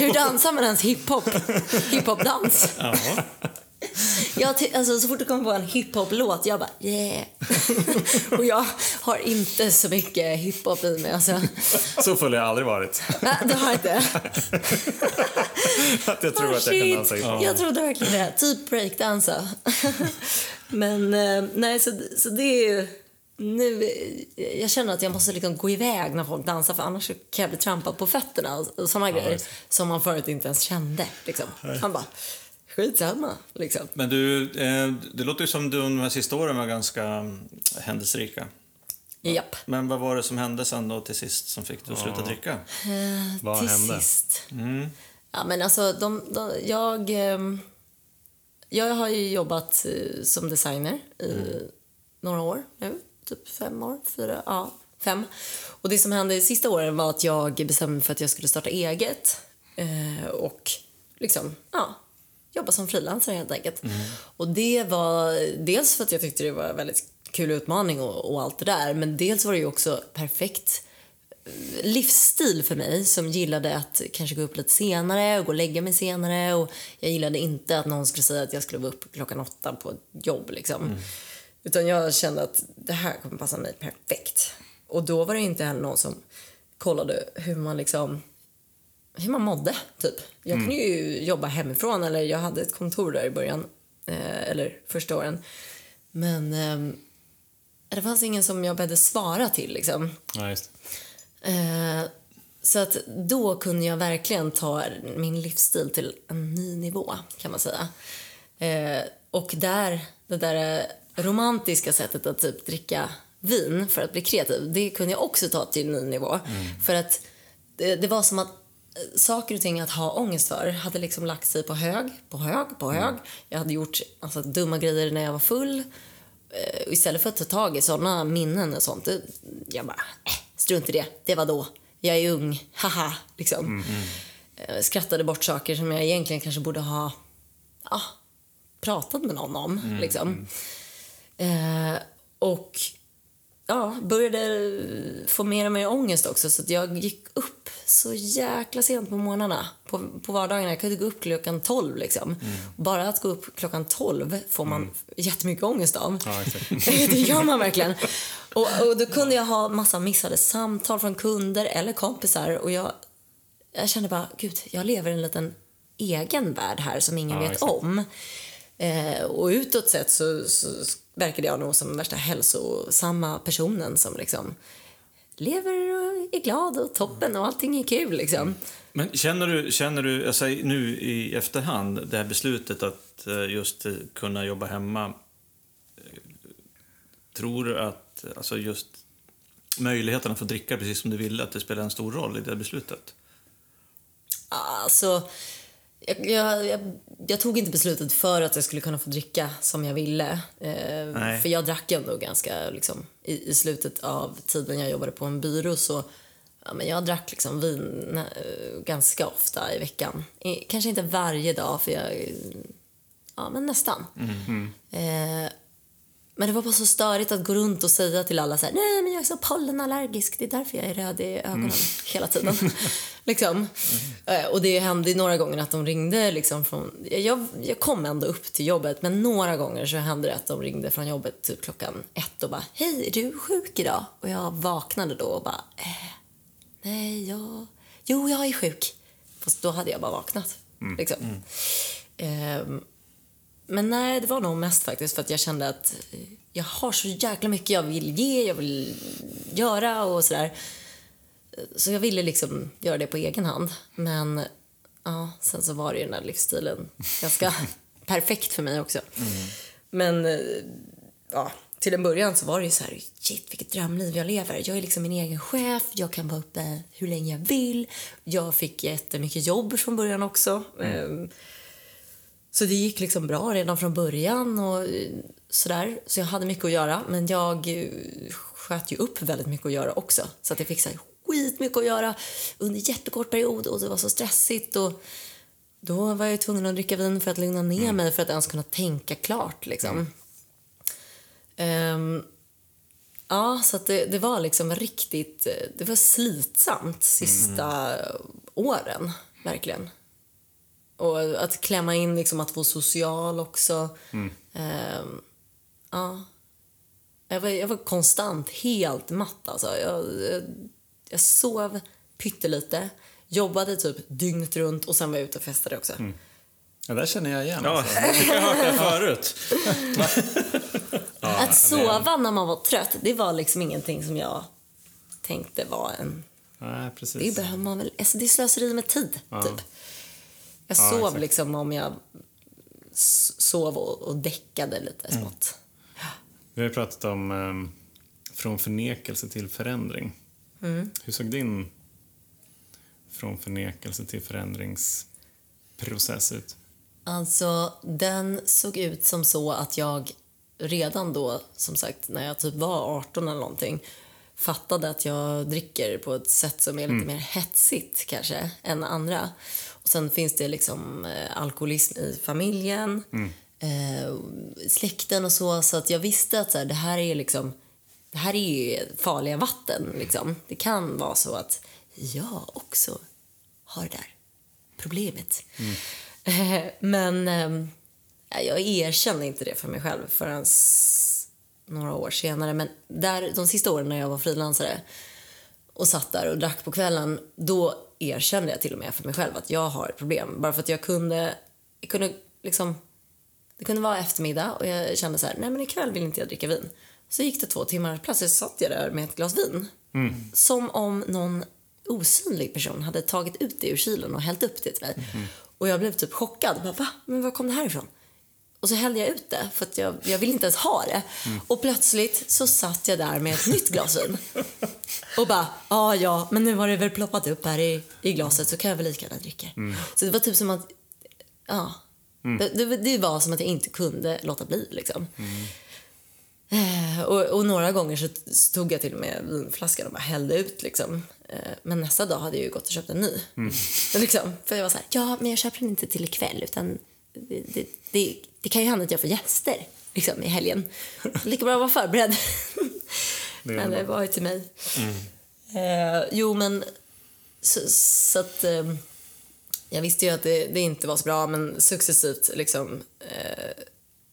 Hur dansar man ens hiphop? Hiphop-dans. Ja. [laughs] Jag alltså, så fort det kommer på en hiphop-låt, jag bara yeah. [laughs] och jag har inte så mycket hiphop i mig. Alltså. Så full har jag aldrig varit. Nej, det har jag inte. [laughs] Att jag tror att jag kan dansa hiphop. Jag trodde verkligen det. Typ breakdansa. Men eh, nej, så, så det är ju... Nu, eh, jag känner att jag måste liksom gå iväg när folk dansar för annars kan jag bli trampad på fötterna och, och såna grejer som man förut inte ens kände. Liksom. Han bara, skitsamma. Liksom. Men du, eh, det låter ju som du de här sista åren var ganska mm, händelserika. Japp. Men vad var det som hände sen då till sist som fick dig att sluta dricka? Eh, Vad till hände? sist. Mm. Ja, men alltså, de, de, jag, ehm, jag har ju jobbat eh, som designer i några år nu. Typ fem år, fyra, ja, fem. Och det som hände sista åren var att jag bestämde mig för att jag skulle starta eget. Eh, och liksom, ja, jobba som frilansare helt enkelt. Och det var dels för att jag tyckte det var en väldigt kul utmaning och, och allt det där. Men dels var det ju också perfekt livsstil för mig som gillade att kanske gå upp lite senare och gå och lägga mig senare. Och jag gillade inte att någon skulle säga att jag skulle vara uppe klockan åtta på ett jobb. Liksom. Utan jag kände att det här kommer passa mig perfekt. Och då var det inte heller någon som kollade hur man liksom hur man mådde, typ. Jag kunde ju jobba hemifrån, eller jag hade ett kontor där i början, eh, eller första åren. Men eh, det fanns ingen som jag behövde svara till, liksom. Ja. Eh, så att då kunde jag verkligen ta min livsstil till en ny nivå, kan man säga. Eh, och där, det där eh, romantiska sättet att typ dricka vin för att bli kreativ, det kunde jag också ta till en ny nivå. För att det, det var som att eh, saker och ting att ha ångest för hade liksom lagt sig på hög, på hög, på hög. Jag hade gjort alltså, dumma grejer när jag var full. Eh, och istället för att ta tag i såna minnen och sånt, jag bara, äh, strunt i det, det var då. Jag är ung, [laughs] haha, liksom. Eh, Skrattade bort saker som jag egentligen kanske borde ha ja, pratat med någon om. Liksom. Eh, och ja, började få mer och mer ångest också så jag gick upp så jäkla sent på morgnarna. På, på vardagarna. Jag kunde gå upp klockan 12 liksom. Bara att gå upp klockan 12 får man jättemycket ångest av. Ja, [laughs] det gör man verkligen. Och, och då kunde jag ha massa missade samtal från kunder eller kompisar och jag, jag kände bara, gud, jag lever i en liten egen värld här som ingen Ja, vet exakt. om. Eh, och utåt sett så, så verkade jag nog som värsta hälsosamma personen som liksom lever och är glad och toppen och allting är kul liksom. Men känner du, känner du alltså nu i efterhand, det här beslutet att eh, just eh, kunna jobba hemma. eh, Tror du att alltså just möjligheten att få dricka precis som du ville, att det spelar en stor roll i det beslutet? Alltså, jag, jag, jag, jag tog inte beslutet för att jag skulle kunna få dricka som jag ville. Eh, för jag drack ändå ganska, liksom, i, i slutet av tiden jag jobbade på en byrå så ja, men jag drack liksom vin eh, ganska ofta i veckan. I, kanske inte varje dag, för jag... Ja, men nästan. Eh, men det var bara så störigt att gå runt och säga till alla så här, nej men jag är så pollenallergisk, det är därför jag är röd i ögonen [laughs] hela tiden. [laughs] liksom. Eh, Och det hände några gånger att de ringde liksom från, jag, jag kom ändå upp till jobbet men några gånger så hände det att de ringde från jobbet typ klockan ett och bara, hej är du sjuk idag? Och jag vaknade då och bara, eh, nej jag, jo jag är sjuk. Fast då hade jag bara vaknat. Liksom. Ehm, men nej, det var nog mest faktiskt för att jag kände att jag har så jäkla mycket jag vill ge, jag vill göra och sådär. Så jag ville liksom göra det på egen hand. Men ja, sen så var det ju den där livsstilen [laughs] ganska perfekt för mig också. Men eh, ja, till en början så var det ju så här, shit vilket drömliv jag lever. Jag är liksom min egen chef, jag kan vara uppe hur länge jag vill. Jag fick jättemycket jobb från början också. Ehm, så det gick liksom bra redan från början och eh, sådär. Så jag hade mycket att göra, men jag eh, sköt ju upp väldigt mycket att göra också. Så att jag fick så här skitmycket att göra under jättekort period och det var så stressigt och då var jag tvungen att dricka vin för att lugna ner mig, för att ens kunna tänka klart. Liksom. Ehm, ja, så det, det var liksom riktigt... eh, Det var slitsamt sista åren, verkligen. Och att klämma in liksom att vara social också. Ehm, ja. Jag var, jag var konstant helt matt alltså. Jag, jag, jag sov pyttelite, jobbade typ dygnet runt och sen var jag ute och festade också. Ja, där känner jag igen. Ja, Alltså. jag har hört det förut. att sova när man var trött, det var liksom ingenting som jag tänkte var en... Nej, Det precis. behöver man väl... Alltså det är slöseri med tid, typ. Jag Ja, sov exakt. liksom om jag sov och, och däckade lite smått. Vi har pratat om ehm, från förnekelse till förändring. Hur såg din från förnekelse till förändringsprocess ut? Alltså, den såg ut som så att jag redan då, som sagt, när jag typ var 18 eller någonting, fattade att jag dricker på ett sätt som är lite mer hetsigt kanske än andra. Sen finns det liksom eh, alkoholism i familjen, eh, släkten och så, så att jag visste att så här, det här är liksom det här är farliga vatten. Liksom. Det kan vara så att jag också har det där problemet. Eh, [laughs] Men eh, jag erkände inte det för mig själv förrän några år senare. Men där, de sista åren när jag var frilansare och satt där och drack på kvällen, då erkände jag till och med för mig själv att jag har ett problem. Bara för att jag kunde, jag kunde liksom, det kunde vara eftermiddag och jag kände så här, nej men ikväll vill inte jag dricka vin. Så gick det två timmar, plötsligt satt jag där med ett glas vin. Som om någon osynlig person hade tagit ut det ur kylen och hällt upp det till mig. Och jag blev typ chockad. Bara, Va? Men var kom det här ifrån? Och så hällde jag ut det, för att jag, jag ville inte ens ha det. Och plötsligt så satt jag där med ett nytt glas vin. Och bara, ja, ja, men nu har det väl ploppat upp här i, i glaset så kan jag väl lika gärna dricka. Så det var typ som att, ja. Det, det, det var som att jag inte kunde låta bli liksom. Eh, och, och några gånger så tog jag till och med vinflaskan och bara hällde ut liksom. Eh, men nästa dag hade jag ju gått och köpt en ny. [laughs] liksom, för jag var så här, ja men jag köper den inte till ikväll utan det, det, det, kan ju hända att jag får gäster liksom, i helgen. Lika bra att vara förberedd. [laughs] Det men det var ju till mig. Eh, jo men så, så att eh, jag visste ju att det, det inte var så bra men successivt liksom eh,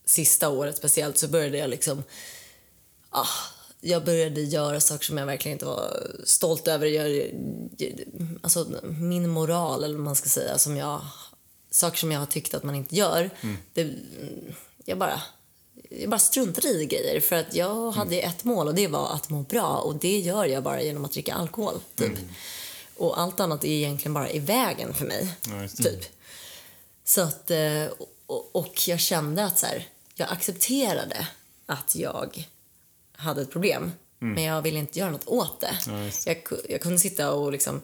sista året speciellt så började jag liksom ah, jag började göra saker som jag verkligen inte var stolt över. Jag, alltså min moral eller vad man ska säga som jag saker som jag har tyckt att man inte gör. Det, jag bara jag bara struntade i grejer för att jag hade ett mål och det var att må bra och det gör jag bara genom att dricka alkohol typ. Och allt annat är egentligen bara i vägen för mig. Ja, typ. Så att, eh, och, jag kände att så här, jag accepterade att jag hade ett problem. Men jag ville inte göra något åt det. Ja, jag, jag kunde sitta och liksom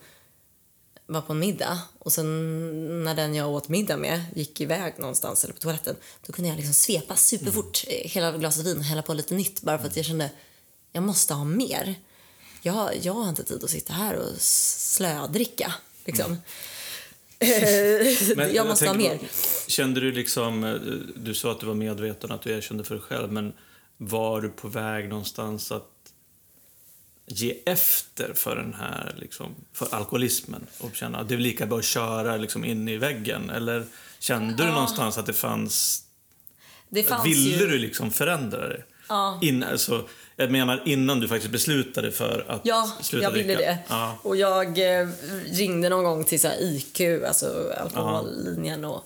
vara på en middag och sen när den jag åt middag med gick iväg någonstans eller på toaletten då kunde jag liksom svepa superfort eh, hela glaset vin och hälla på lite nytt bara för att jag kände jag måste ha mer. Jag, jag har inte tid att sitta här och slödricka. Liksom. [laughs] Men jag måste ha tänker mer. på- Kände du liksom, eh, du sa att du var medveten att du erkände för dig själv, men var du på väg någonstans att ge efter för den här, liksom, för alkoholismen och känna att det är lika bra att köra liksom in i väggen? Eller kände du någonstans att det fanns, Det fanns ville ju... du liksom förändra dig? Ja. In, alltså, jag menar innan du faktiskt beslutade för att Ja, sluta jag ville dricka. det. Ja. Och jag eh, ringde någon gång till så IQ, alltså alkohollinjen och,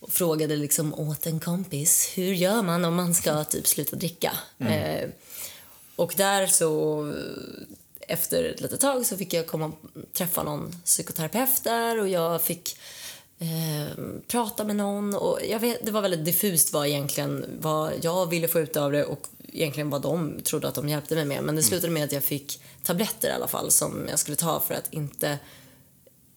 och frågade liksom åt en kompis, hur gör man om man ska typ sluta dricka? Eh, och där så, efter ett litet tag så fick jag komma och träffa någon psykoterapeut där och jag fick eh, prata med någon och jag vet, det var väldigt diffust vad egentligen vad jag ville få ut av det och egentligen vad de trodde att de hjälpte mig med. Men det slutade med att jag fick tabletter i alla fall som jag skulle ta för att inte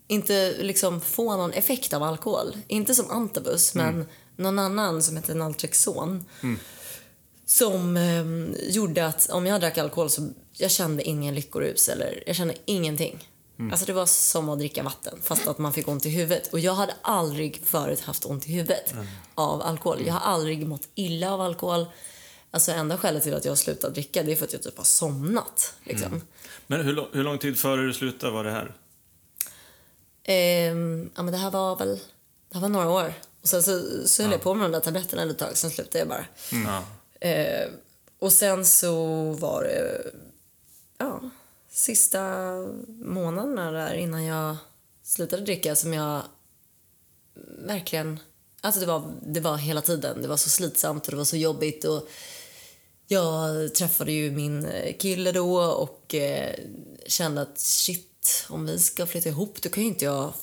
inte liksom få någon effekt av alkohol. Inte som antabus, men någon annan som heter Naltrexon. Som eh, gjorde att om jag drack alkohol så jag kände ingen lyckorus eller jag kände ingenting. Alltså det var som att dricka vatten fast att man fick ont i huvudet. Och jag hade aldrig förut haft ont i huvudet av alkohol. Jag har aldrig mått illa av alkohol. Alltså enda skälet till att jag har slutat dricka det är för att jag typ har somnat. Liksom. Men hur, lång- hur lång tid före du slutade var det här? Ehm, ja, men det här var väl det här var några år. Och sen så, så höll jag på med de där tabletterna ett tag, sen slutade jag bara. Ja. Eh, och sen så var det ja, sista månaderna där innan jag slutade dricka som jag verkligen... Alltså det var, det var hela tiden. Det var så slitsamt och det var så jobbigt. Och jag träffade ju min kille då och eh, kände att shit, om vi ska flytta ihop då kan ju inte jag,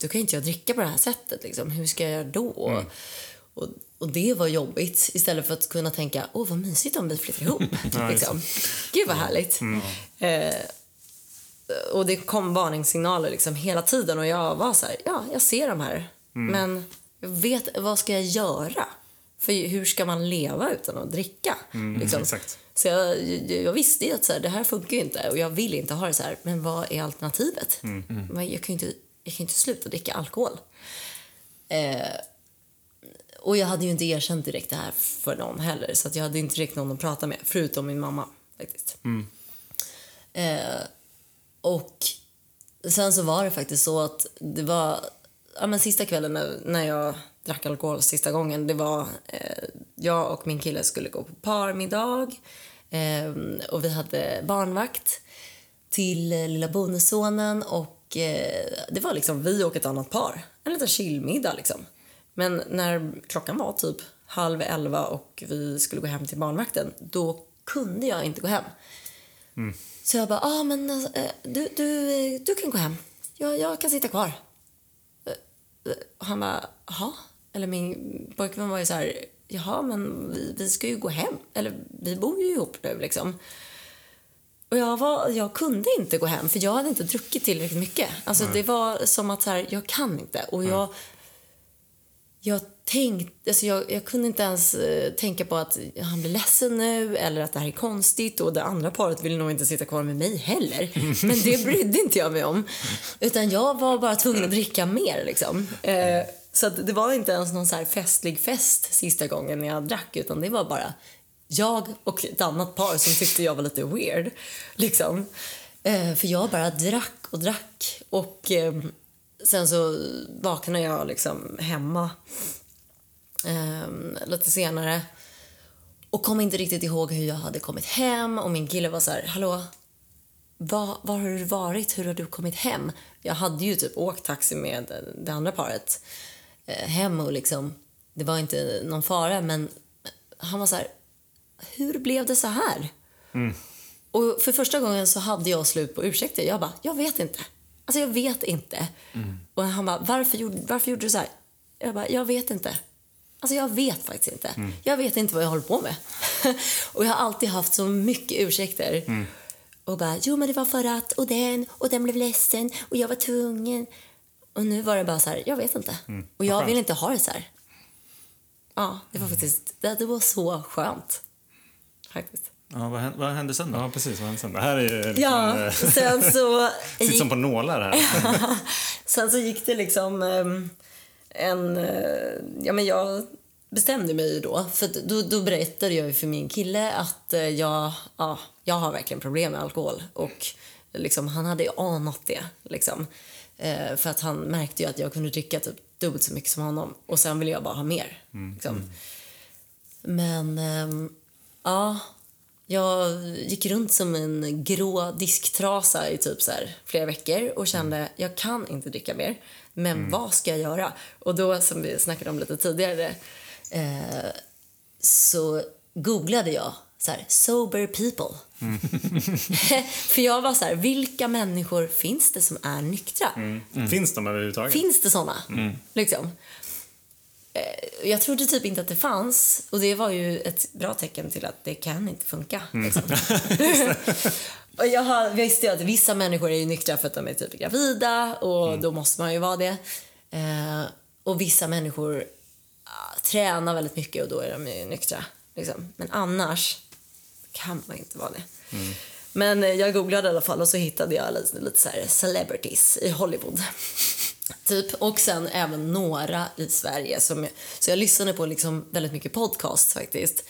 då kan inte jag dricka på det här sättet. Liksom. Hur ska jag göra då? Och, och det var jobbigt istället för att kunna tänka, åh vad mysigt om vi flyttar ihop. [laughs] liksom. Gud vad härligt. Eh, och det kom varningssignaler liksom hela tiden och jag var så här, ja, jag ser de här. Men jag vet, vad ska jag göra? För hur ska man leva utan att dricka? liksom. exakt. Så jag, jag, visste ju att så här, det här funkar inte och jag vill inte ha det så här. Men vad är alternativet? Men Jag kan ju inte, jag kan inte sluta dricka alkohol. Eh, och jag hade ju inte erkänt direkt det här för någon heller. Så jag hade inte direkt någon att prata med, förutom min mamma faktiskt. Eh, och sen så var det faktiskt så att det var, ja men sista kvällen när, när jag drack alkohol sista gången, det var, eh, jag och min kille skulle gå på parmiddag eh, och vi hade barnvakt till eh, lilla bonussonen och eh, det var liksom vi och ett annat par. En liten chillmiddag liksom. Men när klockan var typ halv elva och vi skulle gå hem till barnvakten, då kunde jag inte gå hem. Så jag bara, ah, men eh, du, du, eh, du kan gå hem. Jag, jag kan sitta kvar. Eh, eh, Och han bara, jaha? Eller min pojkvän var ju så här, jaha, men vi, vi ska ju gå hem. Eller vi bor ju ihop nu liksom. Och jag, var, jag kunde inte gå hem för jag hade inte druckit tillräckligt mycket. Alltså det var som att så här, jag kan inte. Och jag, jag tänkte, alltså jag, jag kunde inte ens eh, tänka på att han blir ledsen nu eller att det här är konstigt och det andra paret vill nog inte sitta kvar med mig heller. [laughs] Men det brydde inte jag mig om. Utan jag var bara tvungen att dricka mer liksom. Eh, så att det var inte ens någon så här festlig fest sista gången jag drack utan det var bara jag och ett annat par som tyckte jag var lite weird. Liksom. Eh, för jag bara drack och drack. Och eh, sen så vaknade jag liksom hemma eh, lite senare och kom inte riktigt ihåg hur jag hade kommit hem. Och min kille var så här, hallå, var, var har du varit? Hur har du kommit hem? Jag hade ju typ åkt taxi med det andra paret eh, hem och liksom, det var inte någon fara men han var så här, hur blev det så här? Och för första gången så hade jag slut på ursäkter. Jag bara, jag vet inte. Alltså jag vet inte. Och han bara, varför gjorde, varför gjorde du så här? Jag bara, jag vet inte. Alltså jag vet faktiskt inte. Jag vet inte vad jag håller på med. [laughs] och jag har alltid haft så mycket ursäkter. Och bara, jo men det var för att, och den, och den blev ledsen, och jag var tvungen. Och nu var det bara så här, jag vet inte. Och jag vill inte ha det så här. Ja, det var faktiskt, det, det var så skönt. Faktiskt. Ja, vad, hände, vad hände sen då? Ja, precis. Vad hände sen? Det här är ju liksom, Ja, eh, sen så... [laughs] sitter som på nålar här. [laughs] Sen så gick det liksom ehm, en... eh, ja, men jag bestämde mig ju då. För då, då berättade jag ju för min kille att eh, jag, ja, jag har verkligen problem med alkohol. Och liksom, han hade ju anat det. Liksom. För att han märkte ju att jag kunde dricka typ dubbelt så mycket som honom. Och sen ville jag bara ha mer. Liksom. Men ehm, ja, jag gick runt som en grå disktrasa i typ så här flera veckor och kände jag kan inte dricka mer. Men vad ska jag göra? Och då, som vi snackade om lite tidigare, eh, så googlade jag så här, sober people. [laughs] För jag var så här, vilka människor finns det som är nyktra? Finns de överhuvudtaget? Finns det såna? Liksom. Eh, Jag trodde typ inte att det fanns och det var ju ett bra tecken till att det kan inte funka. Liksom. [laughs] [laughs] och jag har, visste ju att vissa människor är ju nyktra för att de är typ gravida och då måste man ju vara det. Eh, och vissa människor ah, tränar väldigt mycket och då är de ju nyktra. Liksom. Men annars kan man inte vara det. Men eh, jag googlade i alla fall och så hittade jag lite, lite så celebrities i Hollywood. Typ. Och sen även några i Sverige. Som, så jag lyssnade på liksom väldigt mycket podcast faktiskt.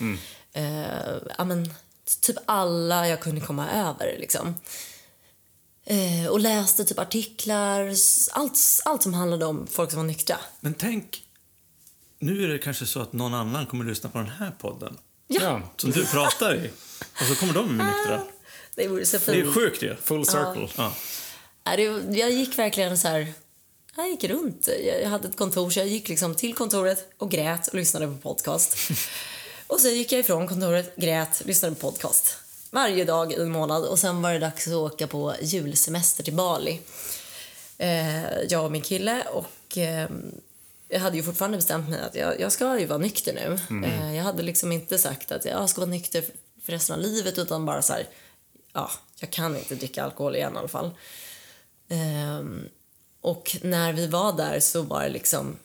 Eh, ja, men, typ alla jag kunde komma över. Liksom. Eh, och läste typ artiklar, allt, allt som handlade om folk som var nyktra. Men tänk, nu är det kanske så att någon annan kommer att lyssna på den här podden. Ja. Som du pratar i. Och så kommer de med nyktra. Det vore så Det är sjukt ju. Full circle. Ja. Det, jag gick verkligen så här... Jag gick runt. Jag hade ett kontor, så jag gick liksom till kontoret och grät och lyssnade på podcast. [laughs] och sen gick jag ifrån kontoret, grät, lyssnade på podcast. Varje dag i en månad. Och sen var det dags att åka på julsemester till Bali. Eh, jag och min kille. Och eh, jag hade ju fortfarande bestämt mig att jag, jag ska ju vara nykter nu. Eh, jag hade liksom inte sagt att jag ska vara nykter för resten av livet utan bara så här, ja, jag kan inte dricka alkohol igen i alla fall. Och när vi var där så var det liksom...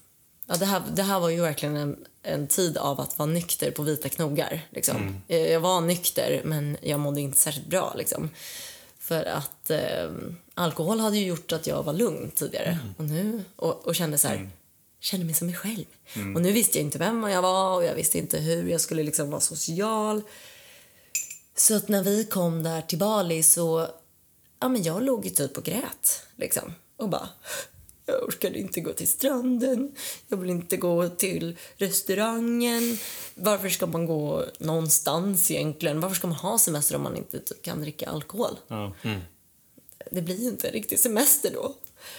Ja, det, här, det här var ju verkligen en, en tid av att vara nykter på vita knogar. Liksom. Jag, jag var nykter, men jag mådde inte särskilt bra. Liksom. För att ehm, alkohol hade ju gjort att jag var lugn tidigare. Och, nu, och, och kände så här, kände mig som mig själv. Och nu visste jag inte vem jag var och jag visste inte hur jag skulle liksom vara social. Så att när vi kom där till Bali så, ja men jag låg ju typ och grät liksom. Och bara, jag orkade inte gå till stranden, jag vill inte gå till restaurangen. Varför ska man gå någonstans egentligen? Varför ska man ha semester om man inte typ kan dricka alkohol? Ja. Det blir ju inte en riktig semester då.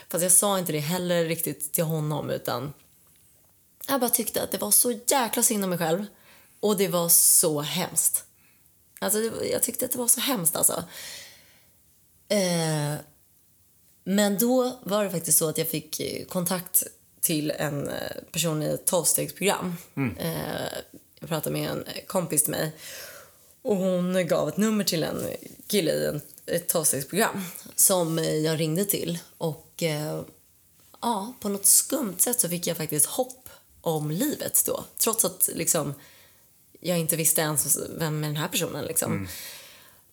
Fast jag sa inte det heller riktigt till honom utan jag bara tyckte att det var så jäkla synd om mig själv. Och det var så hemskt. Alltså, jag tyckte att det var så hemskt alltså. Eh, men då var det faktiskt så att jag fick eh, kontakt till en eh, person i ett tolvstegsprogram. Eh, jag pratade med en kompis till mig och hon gav ett nummer till en kille i en, ett tolvstegsprogram som jag ringde till. Och ja, på något skumt sätt så fick jag faktiskt hopp om livet då. Trots att liksom, jag inte visste ens vem är den här personen. Liksom.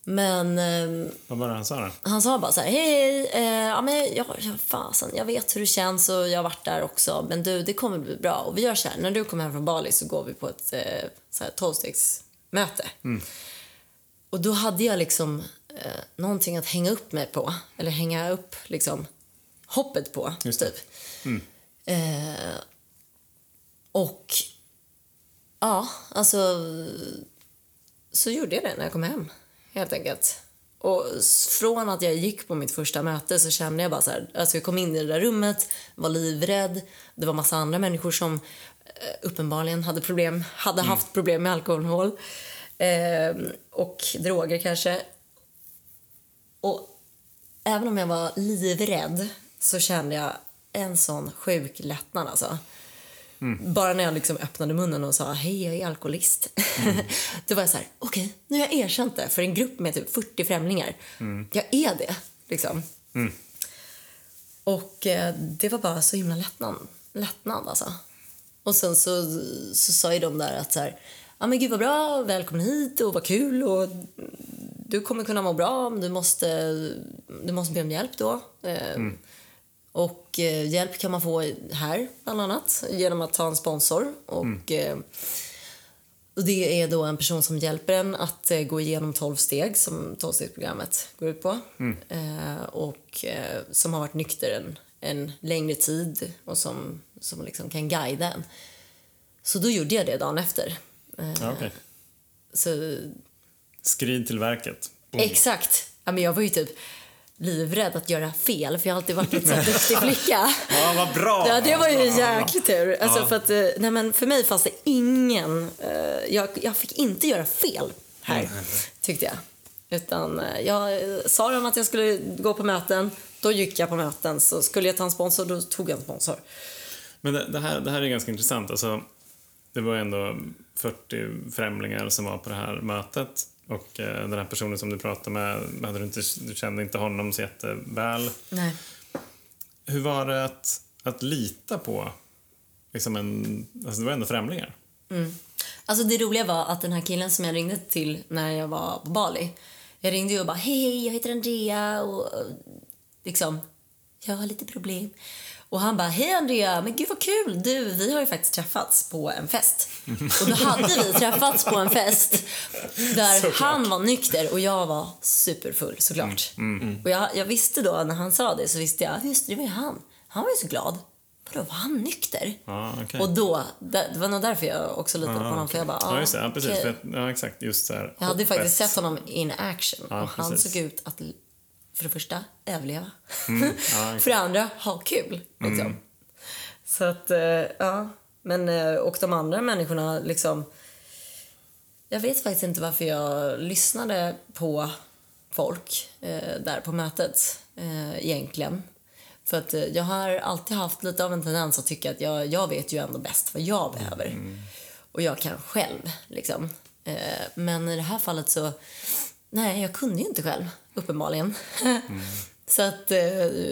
Men eh, Vad var det han sa då? han sa bara så här, hej, hej, eh, ja, men jag, jag, fasen, jag vet hur det känns och jag har varit där också. Men du, det kommer bli bra. Och vi gör så här, när du kommer hem från Bali så går vi på ett eh, så här tolvstegsmöte. Och då hade jag liksom eh, någonting att hänga upp mig på. Eller hänga upp liksom hoppet på, Just typ. Eh, och ja, alltså så gjorde jag det när jag kom hem, helt enkelt. Och från att jag gick på mitt första möte så kände jag bara så här, alltså jag kom in i det där rummet, var livrädd. Det var massa andra människor som eh, uppenbarligen hade problem, hade haft problem med alkohol eh, och droger kanske. Och även om jag var livrädd så kände jag en sån sjuk lättnad alltså. Bara när jag liksom öppnade munnen och sa hej, jag är alkoholist. [laughs] Då var jag så här, okej, nu har jag erkänt det för en grupp med typ 40 främlingar. Jag är det, liksom. Och eh, det var bara så himla lättnad, lättnad alltså. Och sen så, så sa ju de där att så här, ja men gud vad bra, välkommen hit och vad kul och du kommer kunna må bra men du måste, du måste be om hjälp då. Eh, Och eh, hjälp kan man få här bland annat genom att ta en sponsor. Och, eh, och det är då en person som hjälper en att eh, gå igenom 12 steg som 12-stegsprogrammet går ut på. Eh, och som har varit nykter en, en längre tid och som, som liksom kan guida en. Så då gjorde jag det dagen efter. Okej. så Skrid till verket. Boom. Exakt. Ja, men jag var ju typ livrädd att göra fel för jag har alltid varit lite så här [laughs] duktig flicka. Ja, vad bra! Ja, det var ju en jäklig tur. Alltså, för, att, eh, nej, men för mig fanns det ingen... eh, jag, jag fick inte göra fel här, tyckte jag. Utan eh, jag sa dem att jag skulle gå på möten, då gick jag på möten. Så skulle jag ta en sponsor, då tog jag en sponsor. Men det, det, här, det här är ganska intressant. Alltså, det var ändå 40 främlingar som var på det här mötet. Och eh, den här personen som du pratade med, hade du, inte, du kände inte honom så jätteväl. Nej. Hur var det att, att lita på liksom en... Alltså det var ändå främlingar. Alltså det roliga var att den här killen som jag ringde till när jag var på Bali Jag ringde ju och bara hej, hej, jag heter Andrea och liksom, jag har lite problem. Och han bara, hej Andrea, men gud vad kul! Du, vi har ju faktiskt träffats på en fest. Och då hade vi träffats på en fest där han var nykter och jag var superfull såklart. Och jag, jag visste då, när han sa det, så visste jag, just det, var ju han. Han var ju så glad. Vadå, var han nykter? Ja, okej. Och då, det det var nog därför jag också litade på honom. För jag bara, Ja, just det. Ja, precis. okej. För att- Ja, exakt. Just så här. Jag hade ju faktiskt sett honom in action Ja, och han precis. såg ut att för det första överleva. Mm. Mm. [laughs] för det andra ha kul. Liksom. Så att, eh, ja. Men, eh, och de andra människorna liksom... Jag vet faktiskt inte varför jag lyssnade på folk eh, där på mötet eh, egentligen. För att eh, jag har alltid haft lite av en tendens att tycka att jag, jag vet ju ändå bäst vad jag behöver. Och jag kan själv, liksom. Eh, men i det här fallet så... Nej, jag kunde ju inte själv, uppenbarligen. så att eh,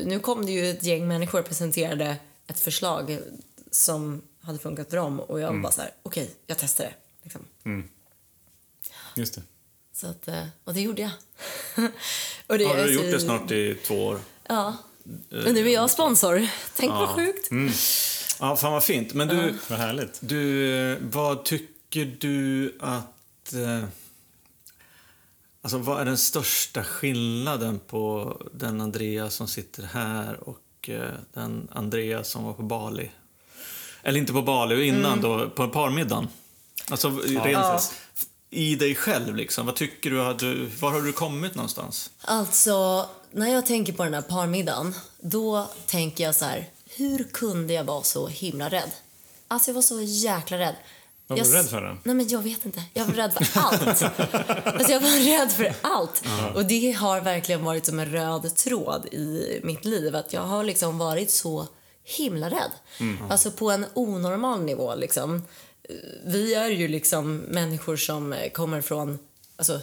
nu kom det ju ett gäng människor och presenterade ett förslag som hade funkat för dem. Och jag var bara så här, okej, jag testar det. Liksom. Just det. Så att, eh, och det gjorde jag. [laughs] och det Har är du så- gjort det snart i två år? Ja. Men nu är jag sponsor. Tänk vad sjukt. Ja, fan vad fint. Men du, Vad härligt. du eh, vad tycker du att... Alltså, vad är den största skillnaden på den Andreas som sitter här och eh, den Andreas som var på Bali? Eller inte på Bali, innan då, på parmiddagen. Alltså, rent i dig själv, liksom. Vad tycker du? Har du var har du kommit någonstans? Alltså, när jag tänker på den här parmiddagen, då tänker jag så här, hur kunde jag vara så himla rädd? Alltså jag var så jäkla rädd. Vad var jag, du rädd för då? Nej men jag vet inte. Jag var rädd för allt. [laughs] alltså jag var rädd för allt. Och det har verkligen varit som en röd tråd i mitt liv. Att jag har liksom varit så himla rädd. Alltså på en onormal nivå liksom. Vi är ju liksom människor som kommer från alltså,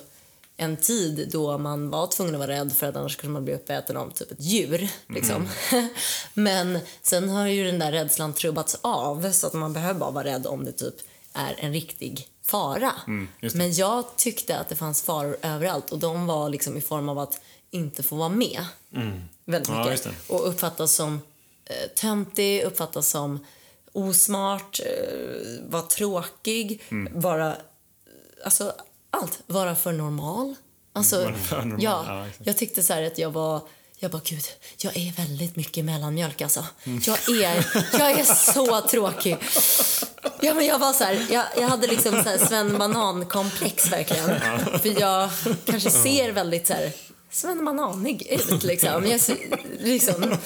en tid då man var tvungen att vara rädd för att annars skulle man bli uppäten av typ ett djur. Liksom. [laughs] Men sen har ju den där rädslan trubbats av så att man behöver bara vara rädd om det typ är en riktig fara. Mm. Men jag tyckte att det fanns faror överallt och de var liksom i form av att inte få vara med. Väldigt Ja, mycket. det. Och uppfattas som eh, töntig, uppfattas som osmart, eh, vara tråkig, Mm. vara... Alltså, allt. Vara för normal. Alltså, Vara för normal, Ja, ja, jag tyckte så här att jag var... Jag bara, gud, jag är väldigt mycket mellanmjölk alltså. Jag är, jag är så tråkig. Ja, men jag var så här, jag, jag hade liksom så här Sven Banan-komplex verkligen. För jag kanske ser väldigt så här Sven Bananig ut liksom. Jag, liksom.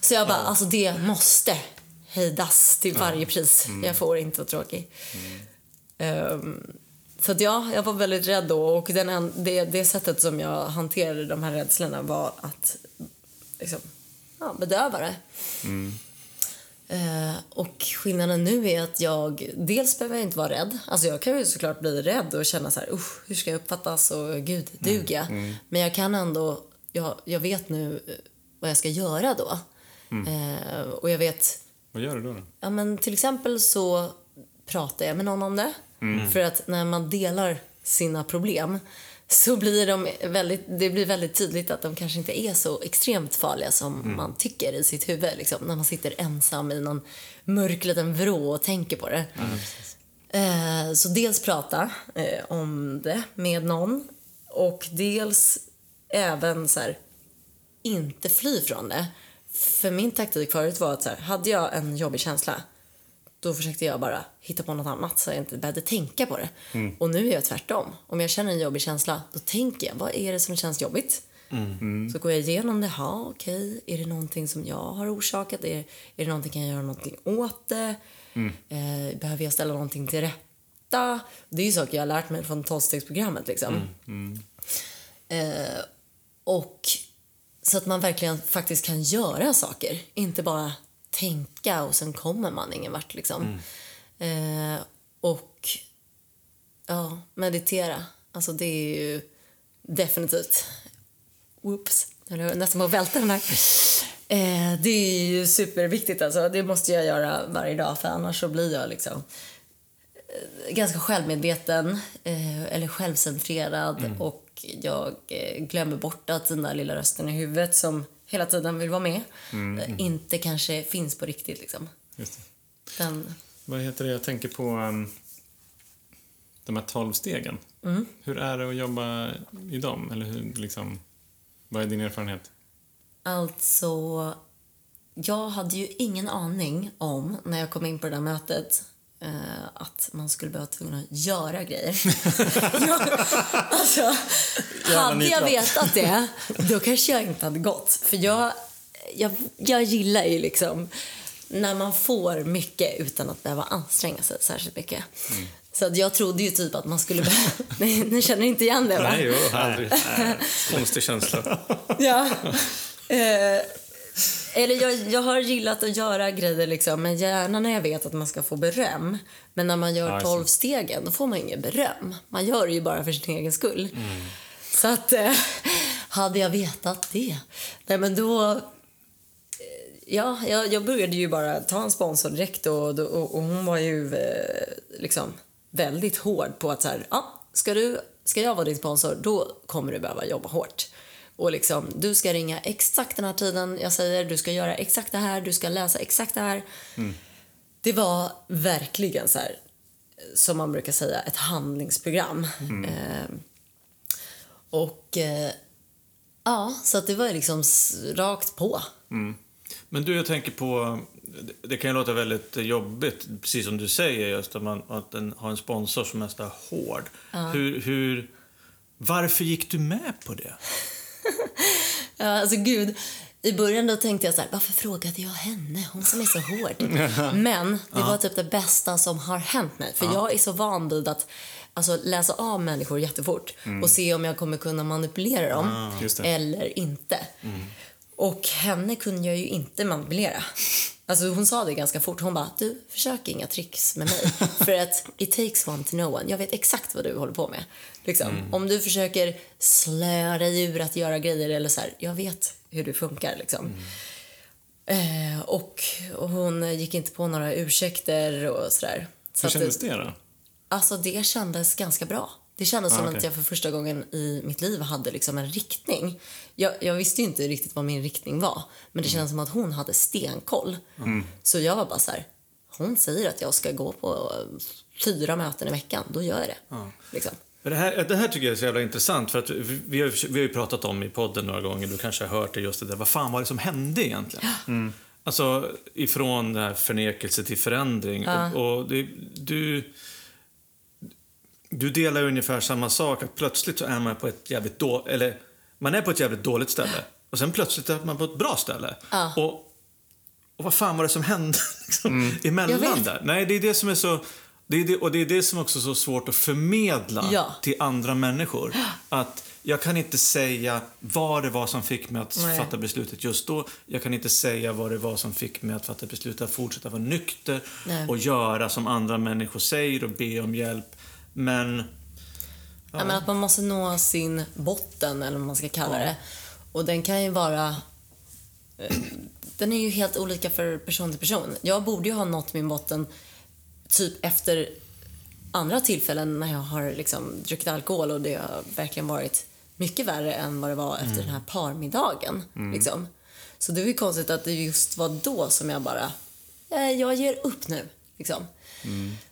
Så jag bara, alltså det måste hejdas till varje pris. Jag får inte vara tråkig. Ehm, så att ja, jag var väldigt rädd då och den, en- det, det sättet som jag hanterade de här rädslorna var att liksom, ja, bedöva det. Eh, och skillnaden nu är att jag, dels behöver jag inte vara rädd. Alltså jag kan ju såklart bli rädd och känna så här, "Usch, hur ska jag uppfattas och gud, duger jag? Men jag kan ändå, jag, jag vet nu eh, vad jag ska göra då. Eh, och jag vet Vad gör du då? då? Ja, men till exempel så pratar jag med någon om det. För att när man delar sina problem så blir de väldigt, det blir väldigt tydligt att de kanske inte är så extremt farliga som man tycker i sitt huvud. Liksom, när man sitter ensam i någon mörk liten vrå och tänker på det. Eh, så dels prata eh, om det med någon och dels även så här, inte fly från det. För min taktik förut var att så här, hade jag en jobbig känsla då försökte jag bara hitta på något annat så jag inte behövde tänka på det. Och nu är jag tvärtom. Om jag känner en jobbig känsla, då tänker jag, vad är det som känns jobbigt? Så går jag igenom det, ja okej, är det någonting som jag har orsakat? Är, är det någonting, kan jag göra någonting åt det? Eh, behöver jag ställa någonting till rätta? Det är ju saker jag har lärt mig från tolvstegsprogrammet liksom. Eh, och så att man verkligen faktiskt kan göra saker. Inte bara tänka och sen kommer man ingen vart liksom. Eh, och ja, meditera. Alltså det är ju definitivt... Whoops, jag höll nästan på att välta den här. Eh, det är ju superviktigt alltså. Det måste jag göra varje dag för annars så blir jag liksom eh, ganska självmedveten eh, eller självcentrerad och jag eh, glömmer bort att den där lilla rösten i huvudet som hela tiden vill vara med eh, inte kanske finns på riktigt. Liksom. Den, Vad heter det? Jag tänker på um, de här tolv stegen. Mm. Hur är det att jobba i dem? Eller hur, liksom, vad är din erfarenhet? Alltså, jag hade ju ingen aning om när jag kom in på det där mötet eh, att man skulle behöva tvungen att göra grejer. [laughs] alltså, hade jag vetat det, [laughs] då kanske jag inte hade gått. För jag, jag, jag gillar ju liksom när man får mycket utan att behöva anstränga sig särskilt mycket. Så att jag trodde ju typ att man skulle behöva... [laughs] Nej, ni känner inte igen det va? Nej, jo, aldrig. Konstig känsla. Ja. Eh, eller jag, jag har gillat att göra grejer, liksom, men gärna när jag vet att man ska få beröm. Men när man gör tolv stegen, då får man inget beröm. Man gör det ju bara för sin egen skull. Så att, eh, hade jag vetat det, nej men då... eh, Ja, jag, jag började ju bara ta en sponsor direkt och, och, och hon var ju eh, liksom väldigt hård på att så här, ja, ska, du, ska jag vara din sponsor, då kommer du behöva jobba hårt. Och liksom, du ska ringa exakt den här tiden jag säger, du ska göra exakt det här, du ska läsa exakt det här. Det var verkligen så här, som man brukar säga, ett handlingsprogram. Eh, och eh, ja, så att det var liksom rakt på. Men du, jag tänker på... det- kan ju låta väldigt jobbigt, precis som du säger, just att man att den har en sponsor som är så hård. Hur, hur, varför gick du med på det? [laughs] Ja, alltså gud. I början då tänkte jag så här, varför frågade jag henne? Hon som är så hård. [laughs] Men det var typ det bästa som har hänt mig. För jag är så van vid att alltså, läsa av människor jättefort och se om jag kommer kunna manipulera dem det. eller inte. Och henne kunde jag ju inte manipulera. Alltså hon sa det ganska fort. Hon bara, du, försök inga tricks med mig. [laughs] För att it takes one to know one. Jag vet exakt vad du håller på med. Liksom. Om du försöker slöa dig ur att göra grejer eller så här, jag vet hur du funkar liksom. Eh, och, och hon gick inte på några ursäkter och sådär. Så Hur kändes det då? Alltså det kändes ganska bra. Det kändes som Ah, okej. att jag för första gången i mitt liv hade liksom en riktning. Jag, jag visste inte riktigt vad min riktning var, men det Mm. kändes som att hon hade stenkoll. Så jag var bara så här, hon säger att jag ska gå på fyra möten i veckan, då gör jag det. Liksom. Men Det här, det här tycker jag är så jävla intressant, för att vi, vi, har, vi har ju pratat om i podden några gånger, du kanske har hört det just det där, vad fan var det som hände egentligen? Alltså, ifrån det här förnekelse till förändring. Och, och det, du, du delar ungefär samma sak, att plötsligt så är man på ett jävligt då, eller man är på ett jävligt dåligt ställe och sen plötsligt är man på ett bra ställe. Ja. Och, och vad fan var det som hände [laughs] liksom, Jag emellan där? Nej, det är det som är så... Det är det, och det är det som också är så svårt att förmedla Ja. till andra människor. Att jag kan inte säga vad det var som fick mig att Nej. fatta beslutet just då. Jag kan inte säga vad det var som fick mig att fatta beslutet att fortsätta vara nykter Nej. och göra som andra människor säger och be om hjälp. Men... Ja. men att man måste nå sin botten, eller vad man ska kalla det. Och den kan ju vara... eh, Den är ju helt olika för person till person. Jag borde ju ha nått min botten typ efter andra tillfällen när jag har liksom druckit alkohol och det har verkligen varit mycket värre än vad det var efter den här parmiddagen. Liksom. Så det är ju konstigt att det just var då som jag bara, eh, jag ger upp nu. Liksom.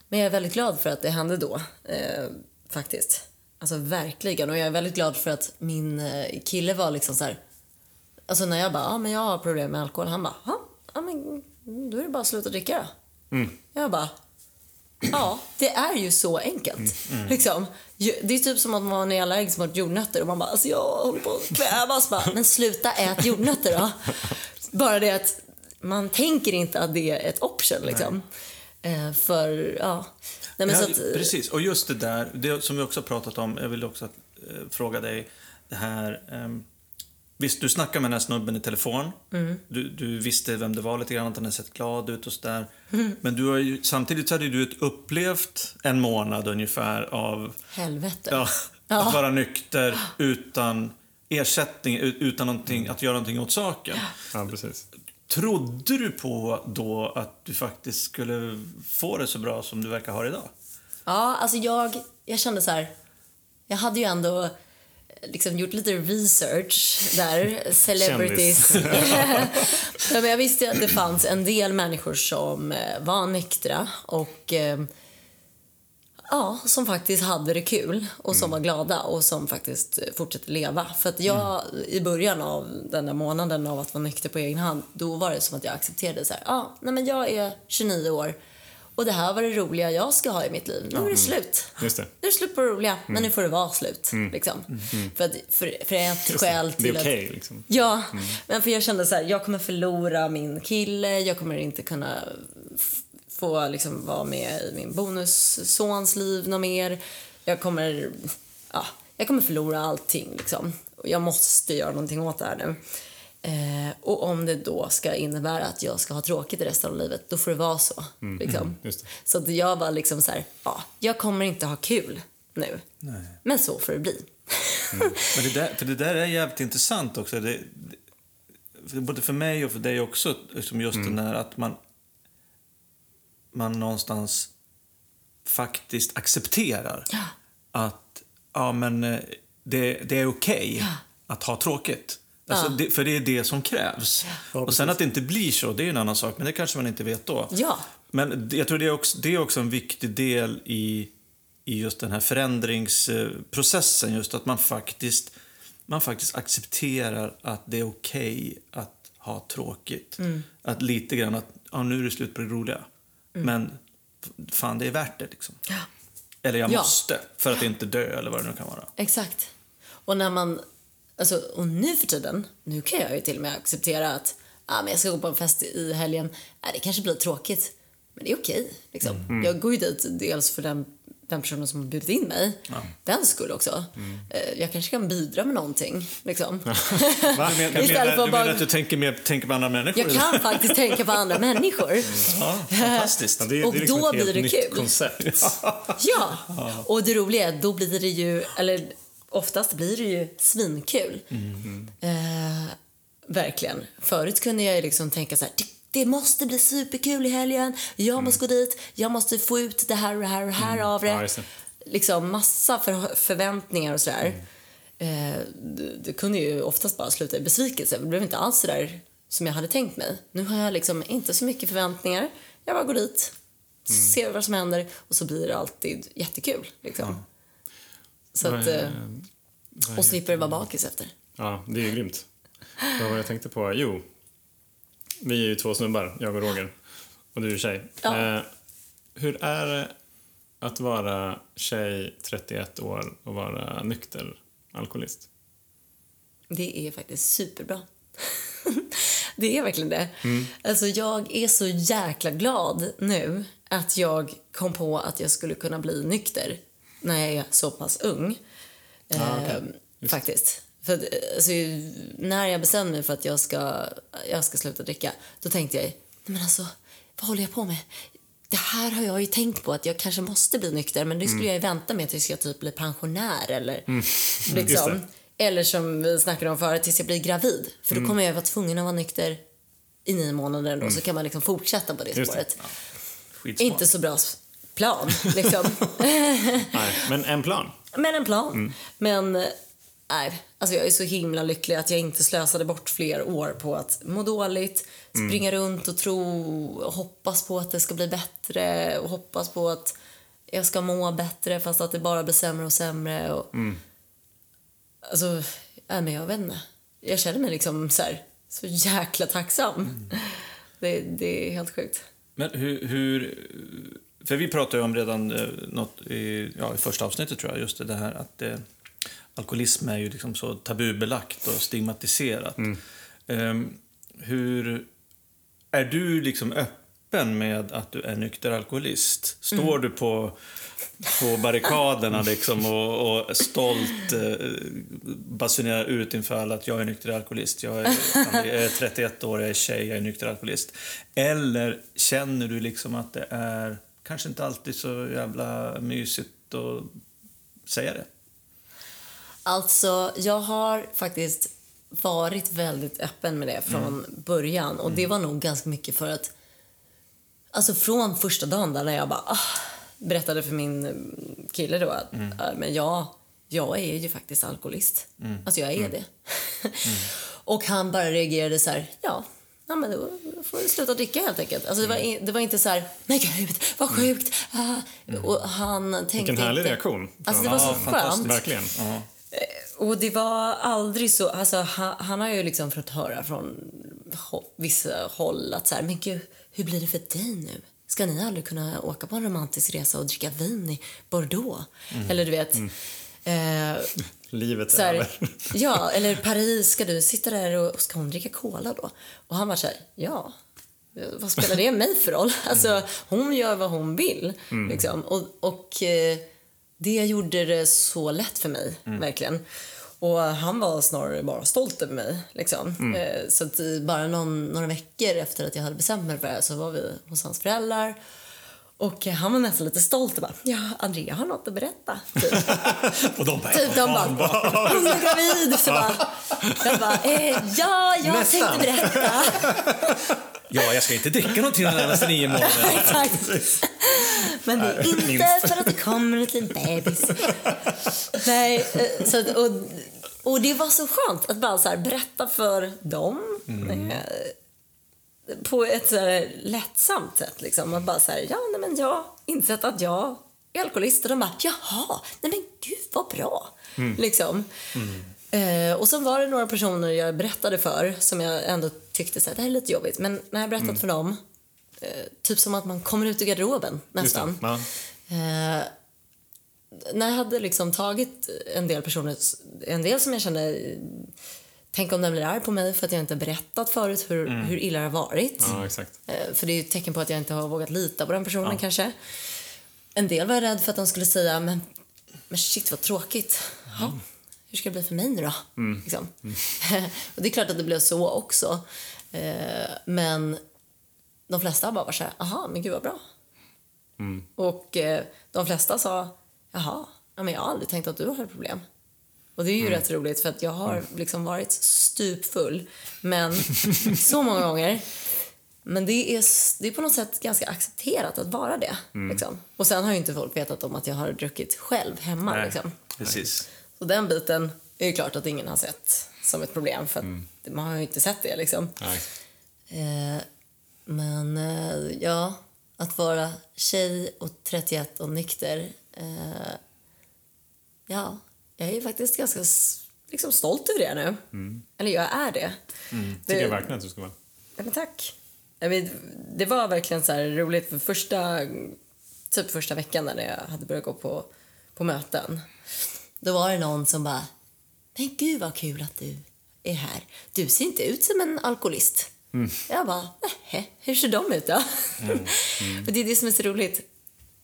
Men jag är väldigt glad för att det hände då, eh, faktiskt. Alltså verkligen. Och jag är väldigt glad för att min eh, kille var liksom så här, Alltså när jag bara, ja men jag har problem med alkohol. Han bara, ja, men då är det bara att sluta dricka då. Jag bara, ja det är ju så enkelt. Liksom. Ju- Det är typ som att man är allergisk mot jordnötter och man bara, alltså jag håller på att kvävas. Bara, men sluta ät jordnötter då. Bara det att man tänker inte att det är ett option liksom. Eh, för, ja. Nej, men Ja, så att, precis, och just det där, det som vi också pratat om, jag vill också eh, fråga dig det här. ehm, visst, du snackade med den här snubben i telefon. Mm. Du, du visste vem det var lite grann, att han hade sett glad ut och sådär. Mm. Men du har ju, samtidigt så hade du ett upplevt en månad ungefär av helvete. ja, Ja. att vara nykter utan ersättning, ut- utan någonting, att göra någonting åt saken. Ja, precis. Trodde du på då att du faktiskt skulle få det så bra som du verkar ha det idag? Ja, alltså jag, jag kände så här. Jag hade ju ändå liksom gjort lite research där. [laughs] Celebrities. [laughs] ja, men jag visste att det fanns en del människor som eh, var nyktra och eh, ja, som faktiskt hade det kul och som var glada och som faktiskt eh, fortsätter leva. För att jag i början av den där månaden av att vara nykter på egen hand, då var det som att jag accepterade så här, ja, nej men jag är 29 år och det här var det roliga jag ska ha i mitt liv. Nu är det slut. Just det. Nu är det slut på det roliga, men nu får det vara slut. Liksom. För, att, för, för ett skäl till Det är att... okej liksom. Ja, men för jag kände så här, jag kommer förlora min kille, jag kommer inte kunna få liksom vara med i min bonussons liv något mer. Jag kommer, ja, jag kommer förlora allting liksom. Och jag måste göra någonting åt det här nu. Eh, och om det då ska innebära att jag ska ha tråkigt resten av livet, då får det vara så. Liksom. just det. Så att jag var liksom så här, ja, jag kommer inte ha kul nu. Men så får det bli. Men det där, för det där är jävligt intressant också. Det, det, både för mig och för dig också, liksom just den där att man, man någonstans faktiskt accepterar Ja. att ja, men, eh, det, det är okej att ha tråkigt. Alltså, Ja. det, för det är det som krävs. Ja, och sen att det inte blir så, det är en annan sak, men det kanske man inte vet då. Ja. Men jag tror det är också, det är också en viktig del i, i just den här förändringsprocessen. Just att man faktiskt, man faktiskt accepterar att det är okej att ha tråkigt. Att lite grann att ja, nu är det slut på det roliga. Men fan, det är värt det liksom. Ja. Eller jag Ja. måste för att inte dö eller vad det nu kan vara. Exakt. Och när man, alltså, och nu för tiden, nu kan jag ju till och med acceptera att ah, men jag ska gå på en fest i helgen. Ah, det kanske blir tråkigt, men det är okej. liksom. Jag går ju dit dels för den, den personen som har bjudit in mig, den skull också. Eh, Jag kanske kan bidra med någonting. Liksom. [laughs] Du, men, [laughs] du, menar, du bara- menar att du tänker, mer, tänker på andra människor? Jag kan faktiskt tänka på andra [laughs] människor. Ja, fantastiskt. Ja, är- Och liksom då helt blir det kul. koncept. Ja, och det roliga är då blir det ju, eller oftast blir det ju svinkul. Eh, verkligen. Förut kunde jag liksom tänka så här, det, måste bli superkul i helgen, jag måste gå dit, jag måste få ut det här och det här och det här av det. Ja, det. Liksom massa för, förväntningar och sådär. Eh, det, det kunde ju oftast bara sluta i besvikelse. Det blev inte alls så där som jag hade tänkt mig. Nu har jag liksom inte så mycket förväntningar. Jag bara går dit, ser vad som händer och så blir det alltid jättekul. Liksom. Så att, eh, och slipper vara bakis efter. Ja, det är ju grymt. Vad var jag tänkte på? Jo, vi är ju två snubbar, jag och Roger. Och du är tjej. Ja. Eh, hur är det att vara tjej, 31 år och vara nykter alkoholist? Det är faktiskt superbra. [laughs] det är verkligen det. Alltså jag är så jäkla glad nu att jag kom på att jag skulle kunna bli nykter när jag är så pass ung. Ah, okej. Eh, faktiskt. För att, alltså, när jag bestämde mig för att jag ska, jag ska sluta dricka, då tänkte jag, "Nej, men alltså, vad håller jag på med? Det här har jag ju tänkt på, att jag kanske måste bli nykter, men det skulle jag ju vänta med tills jag typ blir pensionär eller [laughs] Just liksom. det. Eller som vi snackade om förut, tills jag blir gravid. För då kommer jag vara tvungen att vara nykter i nio månader ändå, så kan man liksom fortsätta på det Just det. spåret. Skitsmart. Inte så bra plan, liksom. [laughs] Nej, men en plan. [laughs] Men en plan. Men eh, nej, alltså jag är så himla lycklig att jag inte slösade bort fler år på att må dåligt, springa runt och tro och hoppas på att det ska bli bättre och hoppas på att jag ska må bättre fast att det bara blir sämre och sämre. Och, Alltså, nej, men jag vet inte. Jag känner mig liksom så här, så jäkla tacksam. Det, det är helt sjukt. Men hur, hur... För vi pratade ju om redan eh, något i, ja, i första avsnittet, tror jag, just det här att eh, alkoholism är ju liksom så tabubelagt och stigmatiserat. Ehm, hur... Är du liksom öppen med att du är nykter alkoholist? Står du på, på barrikaderna liksom och, och stolt eh, basunerar ut inför alla att jag är nykter alkoholist, jag är, jag är 31 år, jag är tjej, jag är nykter alkoholist. Eller känner du liksom att det är kanske inte alltid så jävla mysigt att säga det? Alltså, jag har faktiskt varit väldigt öppen med det från början. Och det var nog ganska mycket för att... Alltså från första dagen där när jag bara... Ah, berättade för min kille då att Mm. "Ja, men jag, jag är ju faktiskt alkoholist. Alltså jag är det. [laughs] och han bara reagerade så här, ja, ja men då får du sluta dricka helt enkelt. Alltså det var, Mm. i- det var inte så här, men gud, vad sjukt. Ah. Och han tänkte Vilken härlig inte, reaktion. Alltså det var så fantastiskt. skönt. Verkligen. Och det var aldrig så, alltså han, han har ju liksom fått höra från vissa håll att så här, men gud, hur blir det för dig nu? Ska ni aldrig kunna åka på en romantisk resa och dricka vin i Bordeaux? Eller du vet, eh, [laughs] Livet så är här, över. [laughs] ja, eller Paris, ska du sitta där och ska hon dricka cola då? Och han var så här, ja, vad spelar det mig för roll? [laughs] Alltså, hon gör vad hon vill. Liksom. Och, och eh, det gjorde det så lätt för mig, verkligen. Och han var snarare bara stolt över mig. Liksom. Eh, Så att bara någon, några veckor efter att jag hade bestämt mig för det här så var vi hos hans föräldrar. Och han var nästan lite stolt och bara, ja, Andrea har något att berätta. Typ. [laughs] Och de bara, Typ de bara, hon är gravid. Så bara, jag bara, eh, ja, jag Nästan. tänkte berätta. [laughs] ja, jag ska inte dricka någonting de närmaste nio [laughs] månaderna. Exakt. Men det är inte för att det kommer en liten bebis. Nej, eh, så och, och det var så skönt att bara så här berätta för dem. eh, På ett så här lättsamt sätt. Liksom. Att bara så här, ja, nej, men jag insett att jag är alkoholist. Och de bara, jaha, nej men gud vad bra. Liksom. Eh, och så var det några personer jag berättade för som jag ändå tyckte så här, det här är lite jobbigt. Men när jag berättat för dem, eh, typ som att man kommer ut ur garderoben nästan. Ja. Eh, när jag hade liksom tagit en del personer, en del som jag kände, tänk om den blir arg på mig för att jag inte berättat förut hur, hur illa det har varit. ja. Eh, För det är ett tecken på att jag inte har vågat lita på den personen kanske. En del var jag rädd för att de skulle säga, men, men shit vad tråkigt. Ja, hur ska det bli för mig nu då? Liksom. [laughs] och det är klart att det blev så också. Eh, Men de flesta bara var så här, aha, men gud vad bra. Och eh, de flesta sa, jaha, ja, men jag har aldrig tänkt att du har ett problem. Och det är ju rätt roligt för att jag har liksom varit stupfull, men [laughs] så många gånger. Men det är, det är på något sätt ganska accepterat att vara det. Liksom. Och sen har ju inte folk vetat om att jag har druckit själv hemma. Nej, Liksom. precis. Så den biten är ju klart att ingen har sett som ett problem för att man har ju inte sett det liksom. Eh, men eh, ja, att vara tjej och 31 och nykter. Eh, ja, jag är faktiskt ganska liksom, stolt över det nu. Eller jag är det. tycker jag verkligen att du ska vara. Ja, men tack. Vet, det var verkligen så här roligt för första, typ första veckan när jag hade börjat gå på, på möten. Då var det någon som bara, men gud vad kul att du är här. Du ser inte ut som en alkoholist. Jag bara, nej, hur ser de ut då? [laughs] för det är det som är så roligt.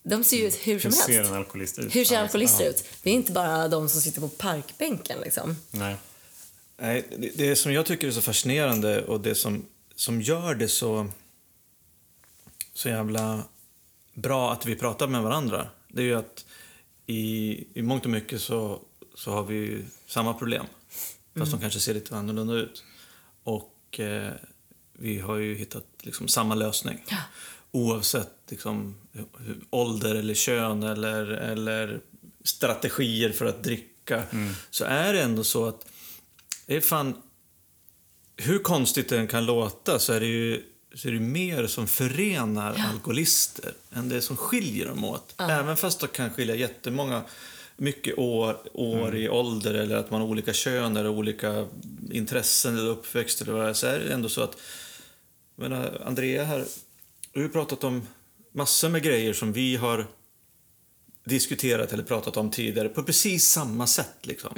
De ser ju ut hur som Hur ser helst. en alkoholist ut? Hur ser Ja, alkoholister ja. ut? Det är inte bara de som sitter på parkbänken liksom. Nej. Nej, det, det som jag tycker är så fascinerande och det som, som gör det så, så jävla bra att vi pratar med varandra, det är ju att i, i mångt och mycket så, så har vi ju samma problem. Fast de kanske ser lite annorlunda ut. Och eh, vi har ju hittat liksom samma lösning. Ja. Oavsett liksom, ålder eller kön eller, eller strategier för att dricka. Så är det ändå så att det är fan... Hur konstigt det än kan låta så är det ju så är det mer som förenar alkoholister än det som skiljer dem åt. Även fast det kan skilja jättemånga mycket år, år i ålder eller att man har olika kön eller olika intressen eller uppväxt eller vad det är, så är det ändå så att jag menar, Andrea här, du har ju pratat om massor med grejer som vi har diskuterat eller pratat om tidigare på precis samma sätt. Liksom.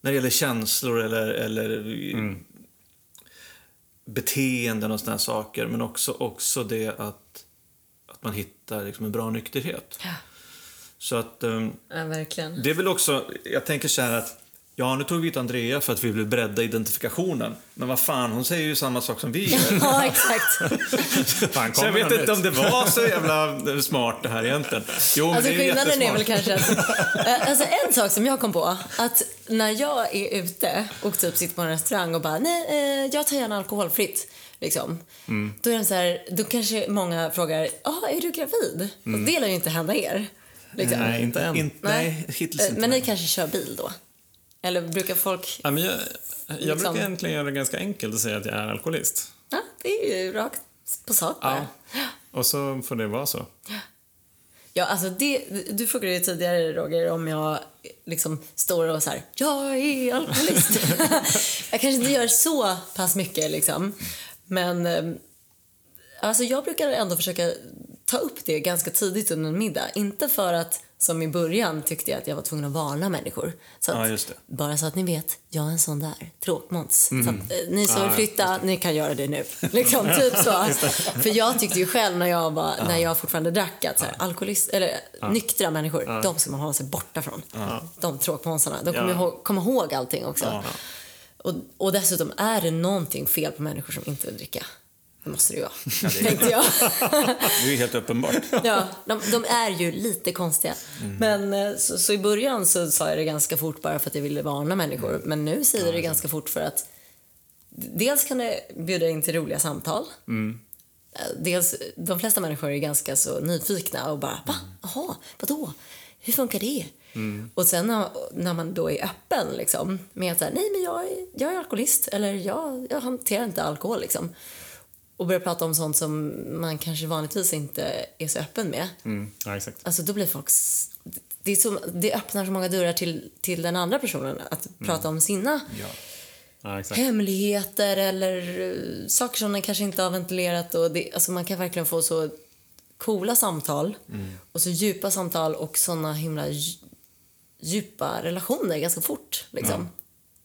När det gäller känslor eller, eller beteenden och sådana saker. Men också, också det att, att man hittar liksom en bra nykterhet. Ja, Så att ehm, ja verkligen. det är väl också, jag tänker så här att Ja, nu tog vi hit Andrea för att vi vill bredda identifikationen. Men vad fan, hon säger ju samma sak som vi gör. [laughs] Ja, exakt. [laughs] Fan, Så jag vet inte om nytt? det var så jävla smart det här egentligen. Jo, men Alltså det är skillnaden är väl kanske att, [laughs] eh, alltså en sak som jag kom på, att när jag är ute och typ sitter på en restaurang och bara, nej, eh, jag tar gärna alkoholfritt. liksom. Då är de så här, då kanske många frågar, ah, är du gravid? Och det lär ju inte hända er. Liksom. Nej, inte än. In, nej, Eh, inte. Men ni nej. kanske kör bil då? Eller brukar folk... Ja, men jag, jag Liksom- brukar egentligen göra det ganska enkelt och säga att jag är alkoholist. Ja, det är ju rakt på sak bara. Och så får det vara så. Ja, alltså det, du frågade ju tidigare, Roger, om jag liksom står och så här, jag är alkoholist. [laughs] jag kanske inte gör så pass mycket liksom. Men eh, alltså jag brukar ändå försöka ta upp det ganska tidigt under en middag. Inte för att, som i början, tyckte jag att jag var tvungen att varna människor. Så att, Ja. Bara så att ni vet, jag är en sån där tråkmåns. Så att, eh, ni som vill flytta, ni kan göra det nu. [laughs] Liksom, typ så. [laughs] För jag tyckte ju själv när jag, var, när jag fortfarande drack att så här, alkoholist, eller nyktra människor, de ska man hålla sig borta från. De tråkmånsarna. De kommer ihåg, kommer ihåg allting också. Och, och dessutom, är det någonting fel på människor som inte vill dricka? Det måste det ju vara, tänkte jag. Det är ju helt uppenbart. Ja, de, de är ju lite konstiga. Men eh, så, så i början så sa jag det ganska fort bara för att jag ville varna människor. Men nu säger jag det ganska fort för att dels kan det bjuda in till roliga samtal. Eh, Dels, de flesta människor är ganska så nyfikna och bara va? Jaha, vadå? Hur funkar det? Och sen när, när man då är öppen liksom, med att säga, nej men jag är, jag är alkoholist eller jag, jag hanterar inte alkohol liksom. Och börjar prata om sånt som man kanske vanligtvis inte är så öppen med. Mm. Ja, exakt. Alltså då blir folk... Det, är som, det öppnar så många dörrar till, till den andra personen att prata om sina Ja, exakt. hemligheter eller eh, saker som den kanske inte har ventilerat. Och det, alltså man kan verkligen få så coola samtal och så djupa samtal och såna himla dj- djupa relationer ganska fort. Liksom.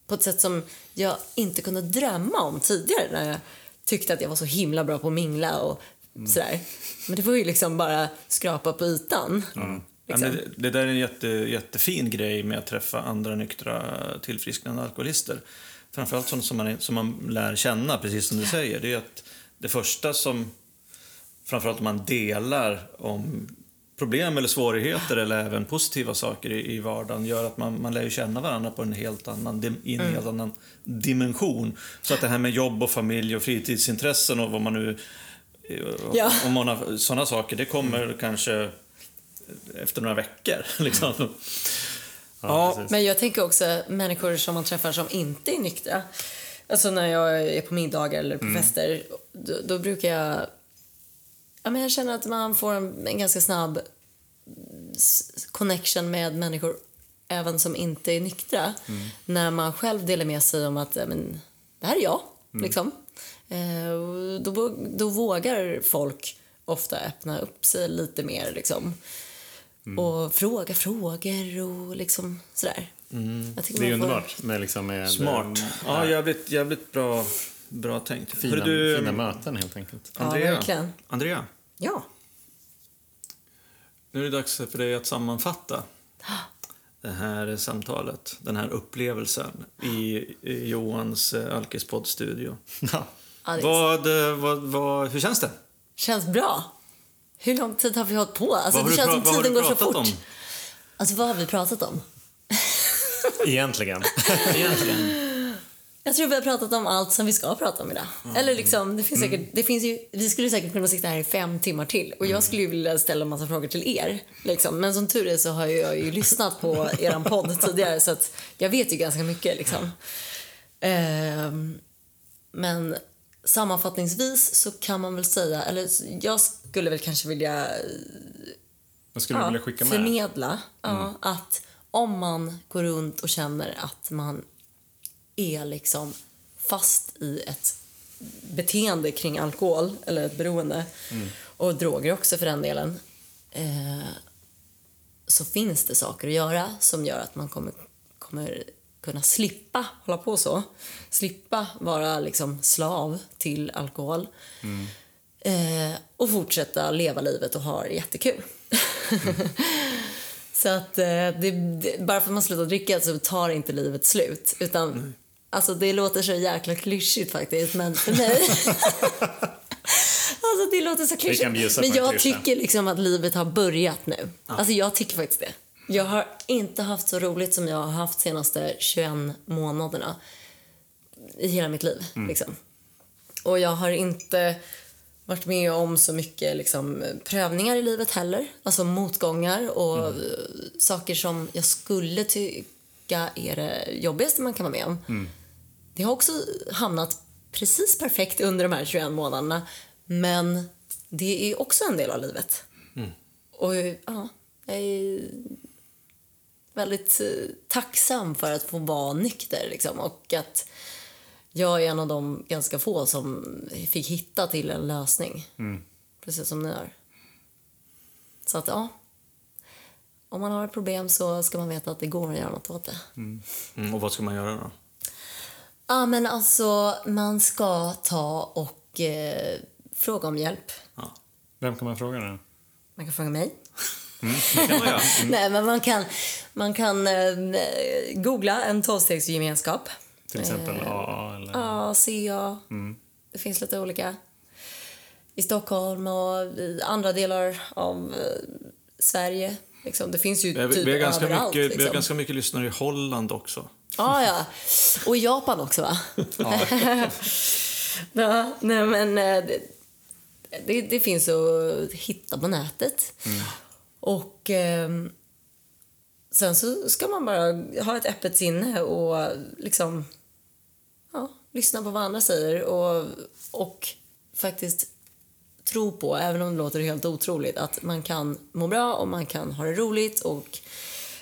På ett sätt som jag inte kunde drömma om tidigare när jag tyckte att jag var så himla bra på att mingla och sådär. Men det var ju liksom bara skrapa på ytan. Ja, Liksom. det, det där är en jätte, jättefin grej med att träffa andra nyktra tillfrisknande alkoholister. Framförallt sånt som man, som man lär känna, precis som du säger. Det är att det första som, framförallt om man delar om problem eller svårigheter eller även positiva saker i, i vardagen gör att man, man lär ju känna varandra på en helt annan, dim- i en helt annan dimension. Så att det här med jobb och familj och fritidsintressen och vad man nu... Ja. Om man har sådana saker, det kommer kanske efter några veckor. [laughs] Liksom. Ja, Ja, precis. Men jag tänker också människor som man träffar som inte är nyktra. Alltså när jag är på middagar eller på fester, då, då brukar jag... Ja, men jag känner att man får en, en ganska snabb connection med människor även som inte är nyktra. När man själv delar med sig om att ja, men, det här är jag. Liksom. Eh, då, då vågar folk ofta öppna upp sig lite mer. Liksom. Och fråga frågor och liksom sådär. Jag tycker Det är underbart med, liksom, med smart. Ja, jävligt, jävligt bra, bra tänkt. fina, du, fina möten helt enkelt. Ja, Andrea, verkligen. Andrea, Ja. nu är det dags för dig att sammanfatta det här samtalet, den här upplevelsen i, Johans eh, Alkispodd-studio. Ja. Vad, eh, vad, vad, hur känns det? känns bra. Hur lång tid har vi hållit på? Alltså, det känns som tiden går så fort. om? Alltså, vad har vi pratat om? Egentligen. [laughs] Egentligen. Jag tror vi har pratat om allt som vi ska prata om idag. Eller liksom, det finns säkert, det finns ju, vi skulle säkert kunna sitta här i fem timmar till och jag skulle ju vilja ställa en massa frågor till er. Liksom. Men som tur är så har jag ju lyssnat på er podd [laughs] tidigare så att jag vet ju ganska mycket. Liksom. Ehm, men sammanfattningsvis så kan man väl säga, eller jag skulle väl kanske vilja Vad skulle du vilja skicka med? förmedla ja, att om man går runt och känner att man är liksom fast i ett beteende kring alkohol eller ett beroende och droger också för den delen eh, så finns det saker att göra som gör att man kommer, kommer kunna slippa hålla på så. Slippa vara liksom slav till alkohol. Eh, och fortsätta leva livet och ha det jättekul. [laughs] så att eh, det, det, bara för att man slutar dricka så tar inte livet slut. Utan, alltså det låter så jäkla klyschigt faktiskt, men för mig... [laughs] alltså det låter så klyschigt. Men en jag tycker liksom att livet har börjat nu. Alltså jag tycker faktiskt det. Jag har inte haft så roligt som jag har haft senaste 21 månaderna i hela mitt liv. Liksom. Och jag har inte varit med om så mycket liksom, prövningar i livet heller. Alltså motgångar och mm. saker som jag skulle tycka är det jobbigaste man kan vara med om. Mm. Det har också hamnat precis perfekt under de här 21 månaderna. Men det är också en del av livet. Mm. Och ja, jag är väldigt eh, tacksam för att få vara nykter. Liksom, och att jag är en av de ganska få som fick hitta till en lösning. Mm. Precis som ni gör. Så att ja. Om man har ett problem så ska man veta att det går att göra något åt det. Mm. Mm, och vad ska man göra då? Ja men alltså man ska ta och eh, fråga om hjälp. Ja. Vem kan man fråga då? Man kan fråga mig. Mm, man göra. [laughs] Nej, men man kan, man kan eh, googla en tolvstegsgemenskap. Till exempel eh, AA? Eller? Ja, CA. Mm. Det finns lite olika. I Stockholm och i andra delar av eh, Sverige. Liksom. Det finns ju vi, typ vi, har ganska överallt. Mycket, liksom. Vi har ganska mycket lyssnare i Holland också. Ja, ja. Och i Japan också, va? Ja. [laughs] ja nej, men eh, det, det, det, finns att hitta på nätet. Mm. Och eh, sen så ska man bara ha ett öppet sinne och liksom ja, lyssna på vad andra säger och, och faktiskt tro på, även om det låter helt otroligt, att man kan må bra och man kan ha det roligt och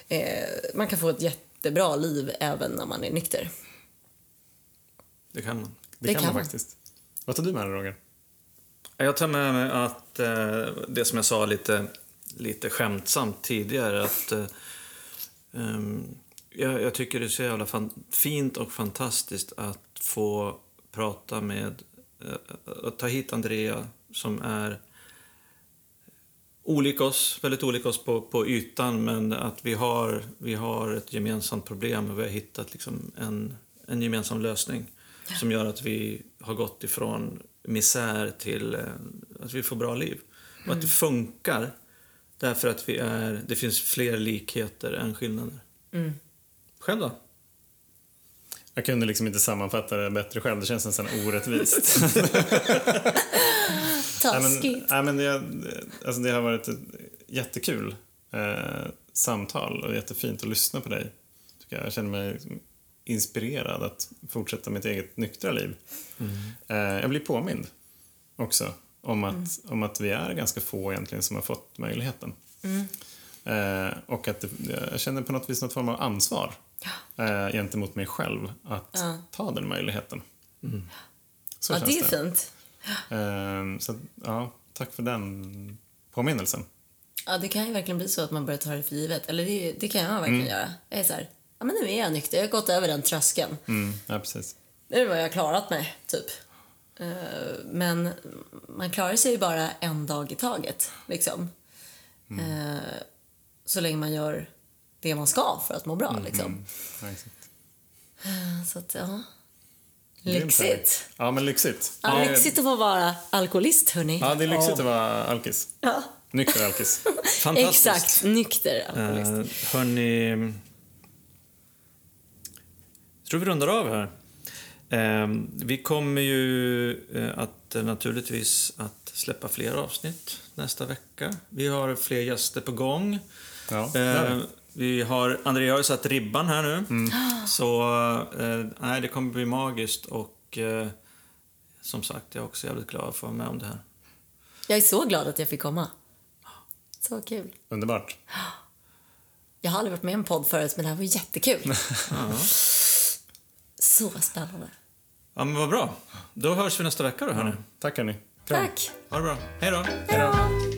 eh, man kan få ett jättebra liv även när man är nykter. Det kan man. Det, det kan, man, faktiskt. Vad tar du med dig, Roger? Jag tar med mig att eh, det som jag sa lite, lite skämtsamt tidigare, att eh, um, jag, jag, tycker det är så jävla fan, fint och fantastiskt att få prata med, eh, att ta hit Andrea som är olika oss, väldigt olika oss på, på ytan, men att vi har, vi har ett gemensamt problem och vi har hittat liksom en, en gemensam lösning som gör att vi har gått ifrån misär till eh, att vi får bra liv. Och att det mm. funkar därför att vi är, det finns fler likheter än skillnader. Mm. Själv då? Jag kunde liksom inte sammanfatta det bättre själv. Det känns nästan orättvist. [laughs] Taskigt. Nej, men det, alltså det har varit ett jättekul eh, samtal och jättefint att lyssna på dig. Jag känner mig inspirerad att fortsätta mitt eget nyktra liv. Mm. Eh, jag blir påmind också om att, mm. om att vi är ganska få egentligen som har fått möjligheten. Mm. Eh, och att det, jag känner på något vis något form av ansvar ja. eh, gentemot mig själv att ja. ta den möjligheten. Mm. Så ja, det är det. fint. Eh, så, ja, tack för den påminnelsen. Ja, det kan ju verkligen bli så att man börjar ta det för givet. Eller det, det kan jag verkligen mm. göra. Jag är så här, ja men nu är jag nykter, jag har gått över den tröskeln. Mm, ja, precis. Nu vad jag har klarat mig, typ. Eh, men man klarar sig ju bara en dag i taget, liksom. Mm. Eh, så länge man gör det man ska för att må bra, mm, liksom. Mm. Ja, så att, ja. Lyxigt. Ja, men lyxigt. Ja, lyxigt att få vara alkoholist, hörni. Ja, det är lyxigt att vara alkis. Ja. Nykter alkis. [laughs] Fantastiskt. Exakt, nykter alkoholist. Uh, hörni, tror vi rundar av här. Ehm, vi kommer ju eh, att eh, naturligtvis att släppa fler avsnitt nästa vecka. Vi har fler gäster på gång. Ja, ehm, vi har, Andrea har ju satt ribban här nu. Mm. Så eh, nej, det kommer bli magiskt och som sagt, jag är också jävligt glad att få vara med om det här. Jag är så glad att jag fick komma. Så kul. Underbart. Jag har aldrig varit med i en podd förut, men det här var jättekul. [laughs] Så spännande. Ja, men vad bra. Då hörs vi nästa vecka då, hörni. Ja, tack, hörni. Tack. Ha det bra. Hej då. Hej då.